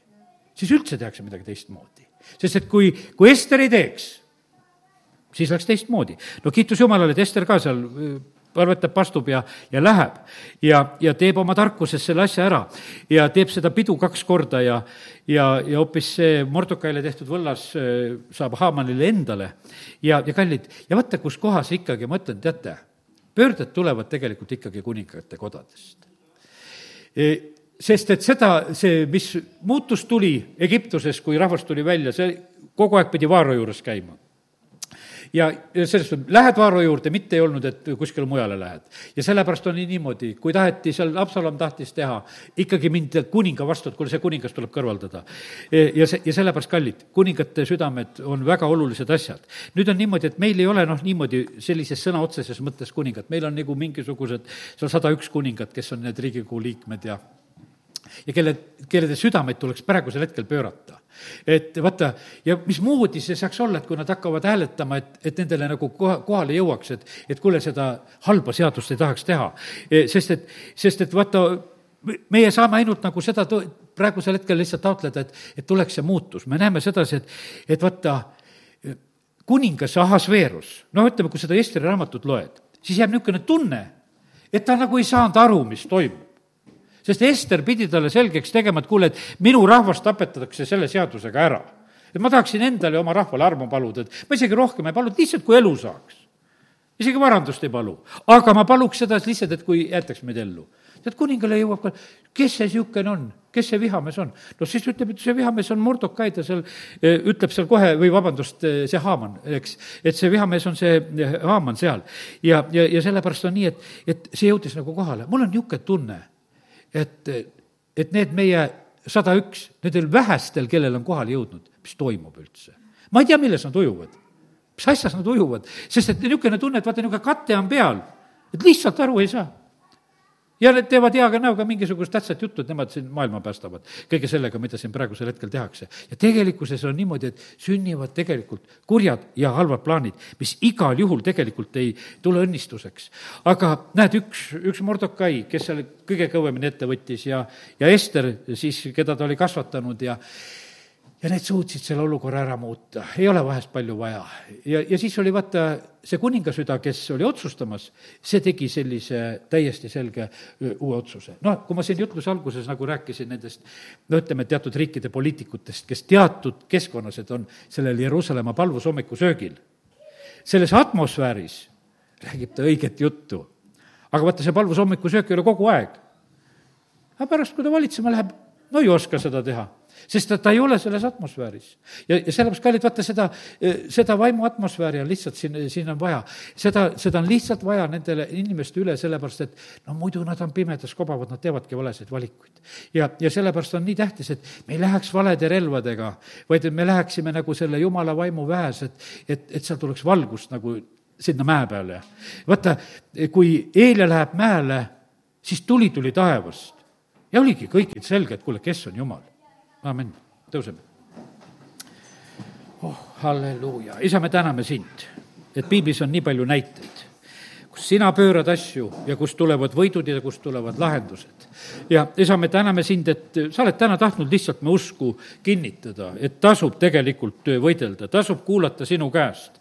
siis üldse tehakse midagi teistmoodi. sest et kui, kui Ester ei teeks, siis läks teistmoodi. no kiitus Jumalale, et Ester ka seal arvetab, pastub ja, ja läheb. Ja, ja teeb oma tarkuses selle asja ära. Ja teeb seda pidu kaks korda ja, ja, ja hoopis see Mordokaile tehtud võllas saab Haamanile endale. ja, ja kallid, ja vaata, kus kohas ikkagi, ma ütlen, teate, pöörded tulevad tegelikult ikkagi kuningate kodadest. E, sest et seda, see, mis muutus tuli Egiptuses, kui rahvas tuli välja, see kogu aeg pidi Vaaro juures käima ja, ja sellest, lähed Vaaro juurde, mitte ei olnud, et kuskile mujale lähed. ja sellepärast on nii niimoodi, kui taheti seal, Absalom tahtis teha, ikkagi mindi kuninga vastu, et kuule, see kuningas tuleb kõrvaldada. Ja see, ja sellepärast, kallid, kuningate südamed on väga olulised asjad. nüüd on niimoodi, et meil ei ole noh, niimoodi sellises sõna otseses mõttes kuningat, meil on nagu mingisugused seal sada üks kuningat, kes on need Riigikogu liikmed ja ja kelle, kellede südameid tuleks praegusel hetkel pöörata. et vaata, ja mismoodi see saaks olla, et kui nad hakkavad hääletama, et, et nendele nagu koha, kohale jõuaks, et, et kuule, seda halba seadust ei tahaks teha. E, sest et, sest et vaata, meie saame ainult nagu seda praegusel hetkel lihtsalt taotleda, et, et tuleks see muutus, me näeme sedasi, et, et vaata, kuningas Ahasveerus, noh, ütleme, kui seda Esteri raamatut loed, siis jääb niisugune tunne, et ta nagu ei saanud aru, mis toimub sest Ester pidi talle selgeks tegema, et kuule, et minu rahvast tapetatakse selle seadusega ära. et ma tahaksin endale ja oma rahvale armu paluda, et ma isegi rohkem ei palu, lihtsalt kui elu saaks. isegi varandust ei palu, aga ma paluks seda lihtsalt, et kui jäetaks meid ellu. tead, kuningale jõuab ka, kes see niisugune on, kes see vihamees on? no siis ütleb, et see vihamees on Mordokai, ta seal eh, ütleb seal kohe, või vabandust, eh, see Haaman, eks, et see vihamees on see eh, Haaman seal. ja, ja, ja sellepärast on nii, et, et see jõudis nagu kohale, mul on niisugune tunne et, et need meie sada üks, nendel vähestel, kellel on kohale jõudnud, mis toimub üldse. ma ei tea, milles nad ujuvad. mis asjas nad ujuvad, sest et niisugune tunne, et vaata, niisugune kate on peal, et lihtsalt aru ei saa ja need teevad heaga näoga mingisugust tähtsat juttu, et nemad siin maailma päästavad kõige sellega, mida siin praegusel hetkel tehakse. ja tegelikkuses on niimoodi, et sünnivad tegelikult kurjad ja halvad plaanid, mis igal juhul tegelikult ei tule õnnistuseks. aga näed, üks, üks Mordokai, kes seal kõige kõvemini ette võttis ja, ja Ester siis, keda ta oli kasvatanud ja ja need suutsid selle olukorra ära muuta, ei ole vahest palju vaja. ja, ja siis oli vaata see kuningasüda, kes oli otsustamas, see tegi sellise täiesti selge uue otsuse. noh, kui ma siin jutluse alguses nagu rääkisin nendest no ütleme, teatud riikide poliitikutest, kes teatud keskkonnas, et on sellel Jeruusalemma palvushommikusöögil, selles atmosfääris räägib ta õiget juttu. aga vaata, see palvushommikusöök ei ole kogu aeg. aga pärast, kui ta valitsema läheb, no ei oska seda teha sest ta, ta ei ole selles atmosfääris. ja, ja sellepärast, kallid, vaata seda, seda vaimu atmosfääri on lihtsalt siin, siin on vaja. seda, seda on lihtsalt vaja nendele inimeste üle, sellepärast et no muidu nad on pimedas, kobavad, nad teevadki valesid valikuid. ja, ja sellepärast on nii tähtis, et me ei läheks valede relvadega, vaid et me läheksime nagu selle jumala vaimu väes, et, et, et seal tuleks valgust nagu sinna mäe peale. vaata, kui Eelia läheb mäele, siis tuli tuli taevast ja oligi kõigil selge, et kuule, kes on Jumal amin, tõuseme. oh, halleluuja, isa, me täname sind, et piiblis on nii palju näiteid, kus sina pöörad asju ja kust tulevad võidud ja kust tulevad lahendused ja isa, me täname sind, et sa oled täna tahtnud lihtsalt me usku kinnitada, et tasub tegelikult võidelda, tasub kuulata sinu käest.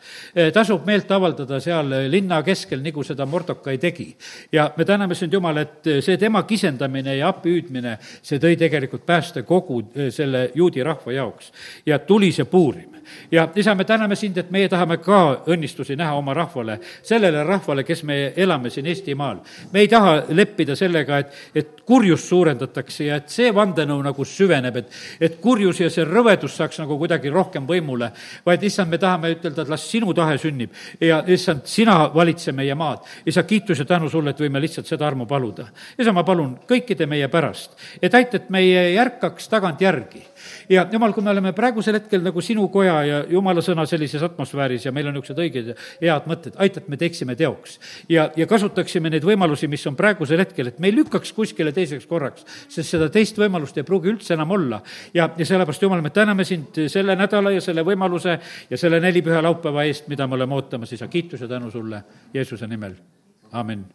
tasub meelt avaldada seal linna keskel, nagu seda Mordokai tegi. ja me täname sind, Jumal, et see tema kisendamine ja appihüüdmine, see tõi tegelikult päästekogu selle juudi rahva jaoks. ja tuli see Puurim ja isa, me täname sind, et meie tahame ka õnnistusi näha oma rahvale, sellele rahvale, kes me elame siin Eestimaal. me ei taha leppida sellega, et, et kurjust suurendatakse ja et see vandenõu nagu süveneb, et, et kurjus ja see rõvedus saaks nagu kuidagi rohkem võimule, vaid issand, me tahame ütelda, et las sinu tahe sünnib ja issand, sina valitse meie maad. isa, kiitus ja tänu sulle, et võime lihtsalt seda armu paluda. isa, ma palun kõikide meie pärast, et aita, et meie ei ärkaks tagantjärgi ja jumal, kui me oleme praegusel hetkel nagu sinu koja ja jumala sõna sellises atmosfääris ja meil on niisugused õiged ja head mõtted, aita, et me teeksime teoks. ja, ja kasutaksime neid võimalusi, mis on praegusel hetkel, et me ei lükkaks kuskile teiseks korraks, sest seda teist võimalust ei pruugi üldse enam olla. ja, ja sellepärast, Jumal, me täname sind selle nädala ja selle võimaluse ja selle nelipüha laupäeva eest, mida me oleme ootamas, isa, kiitus ja tänu sulle Jeesuse nimel, amin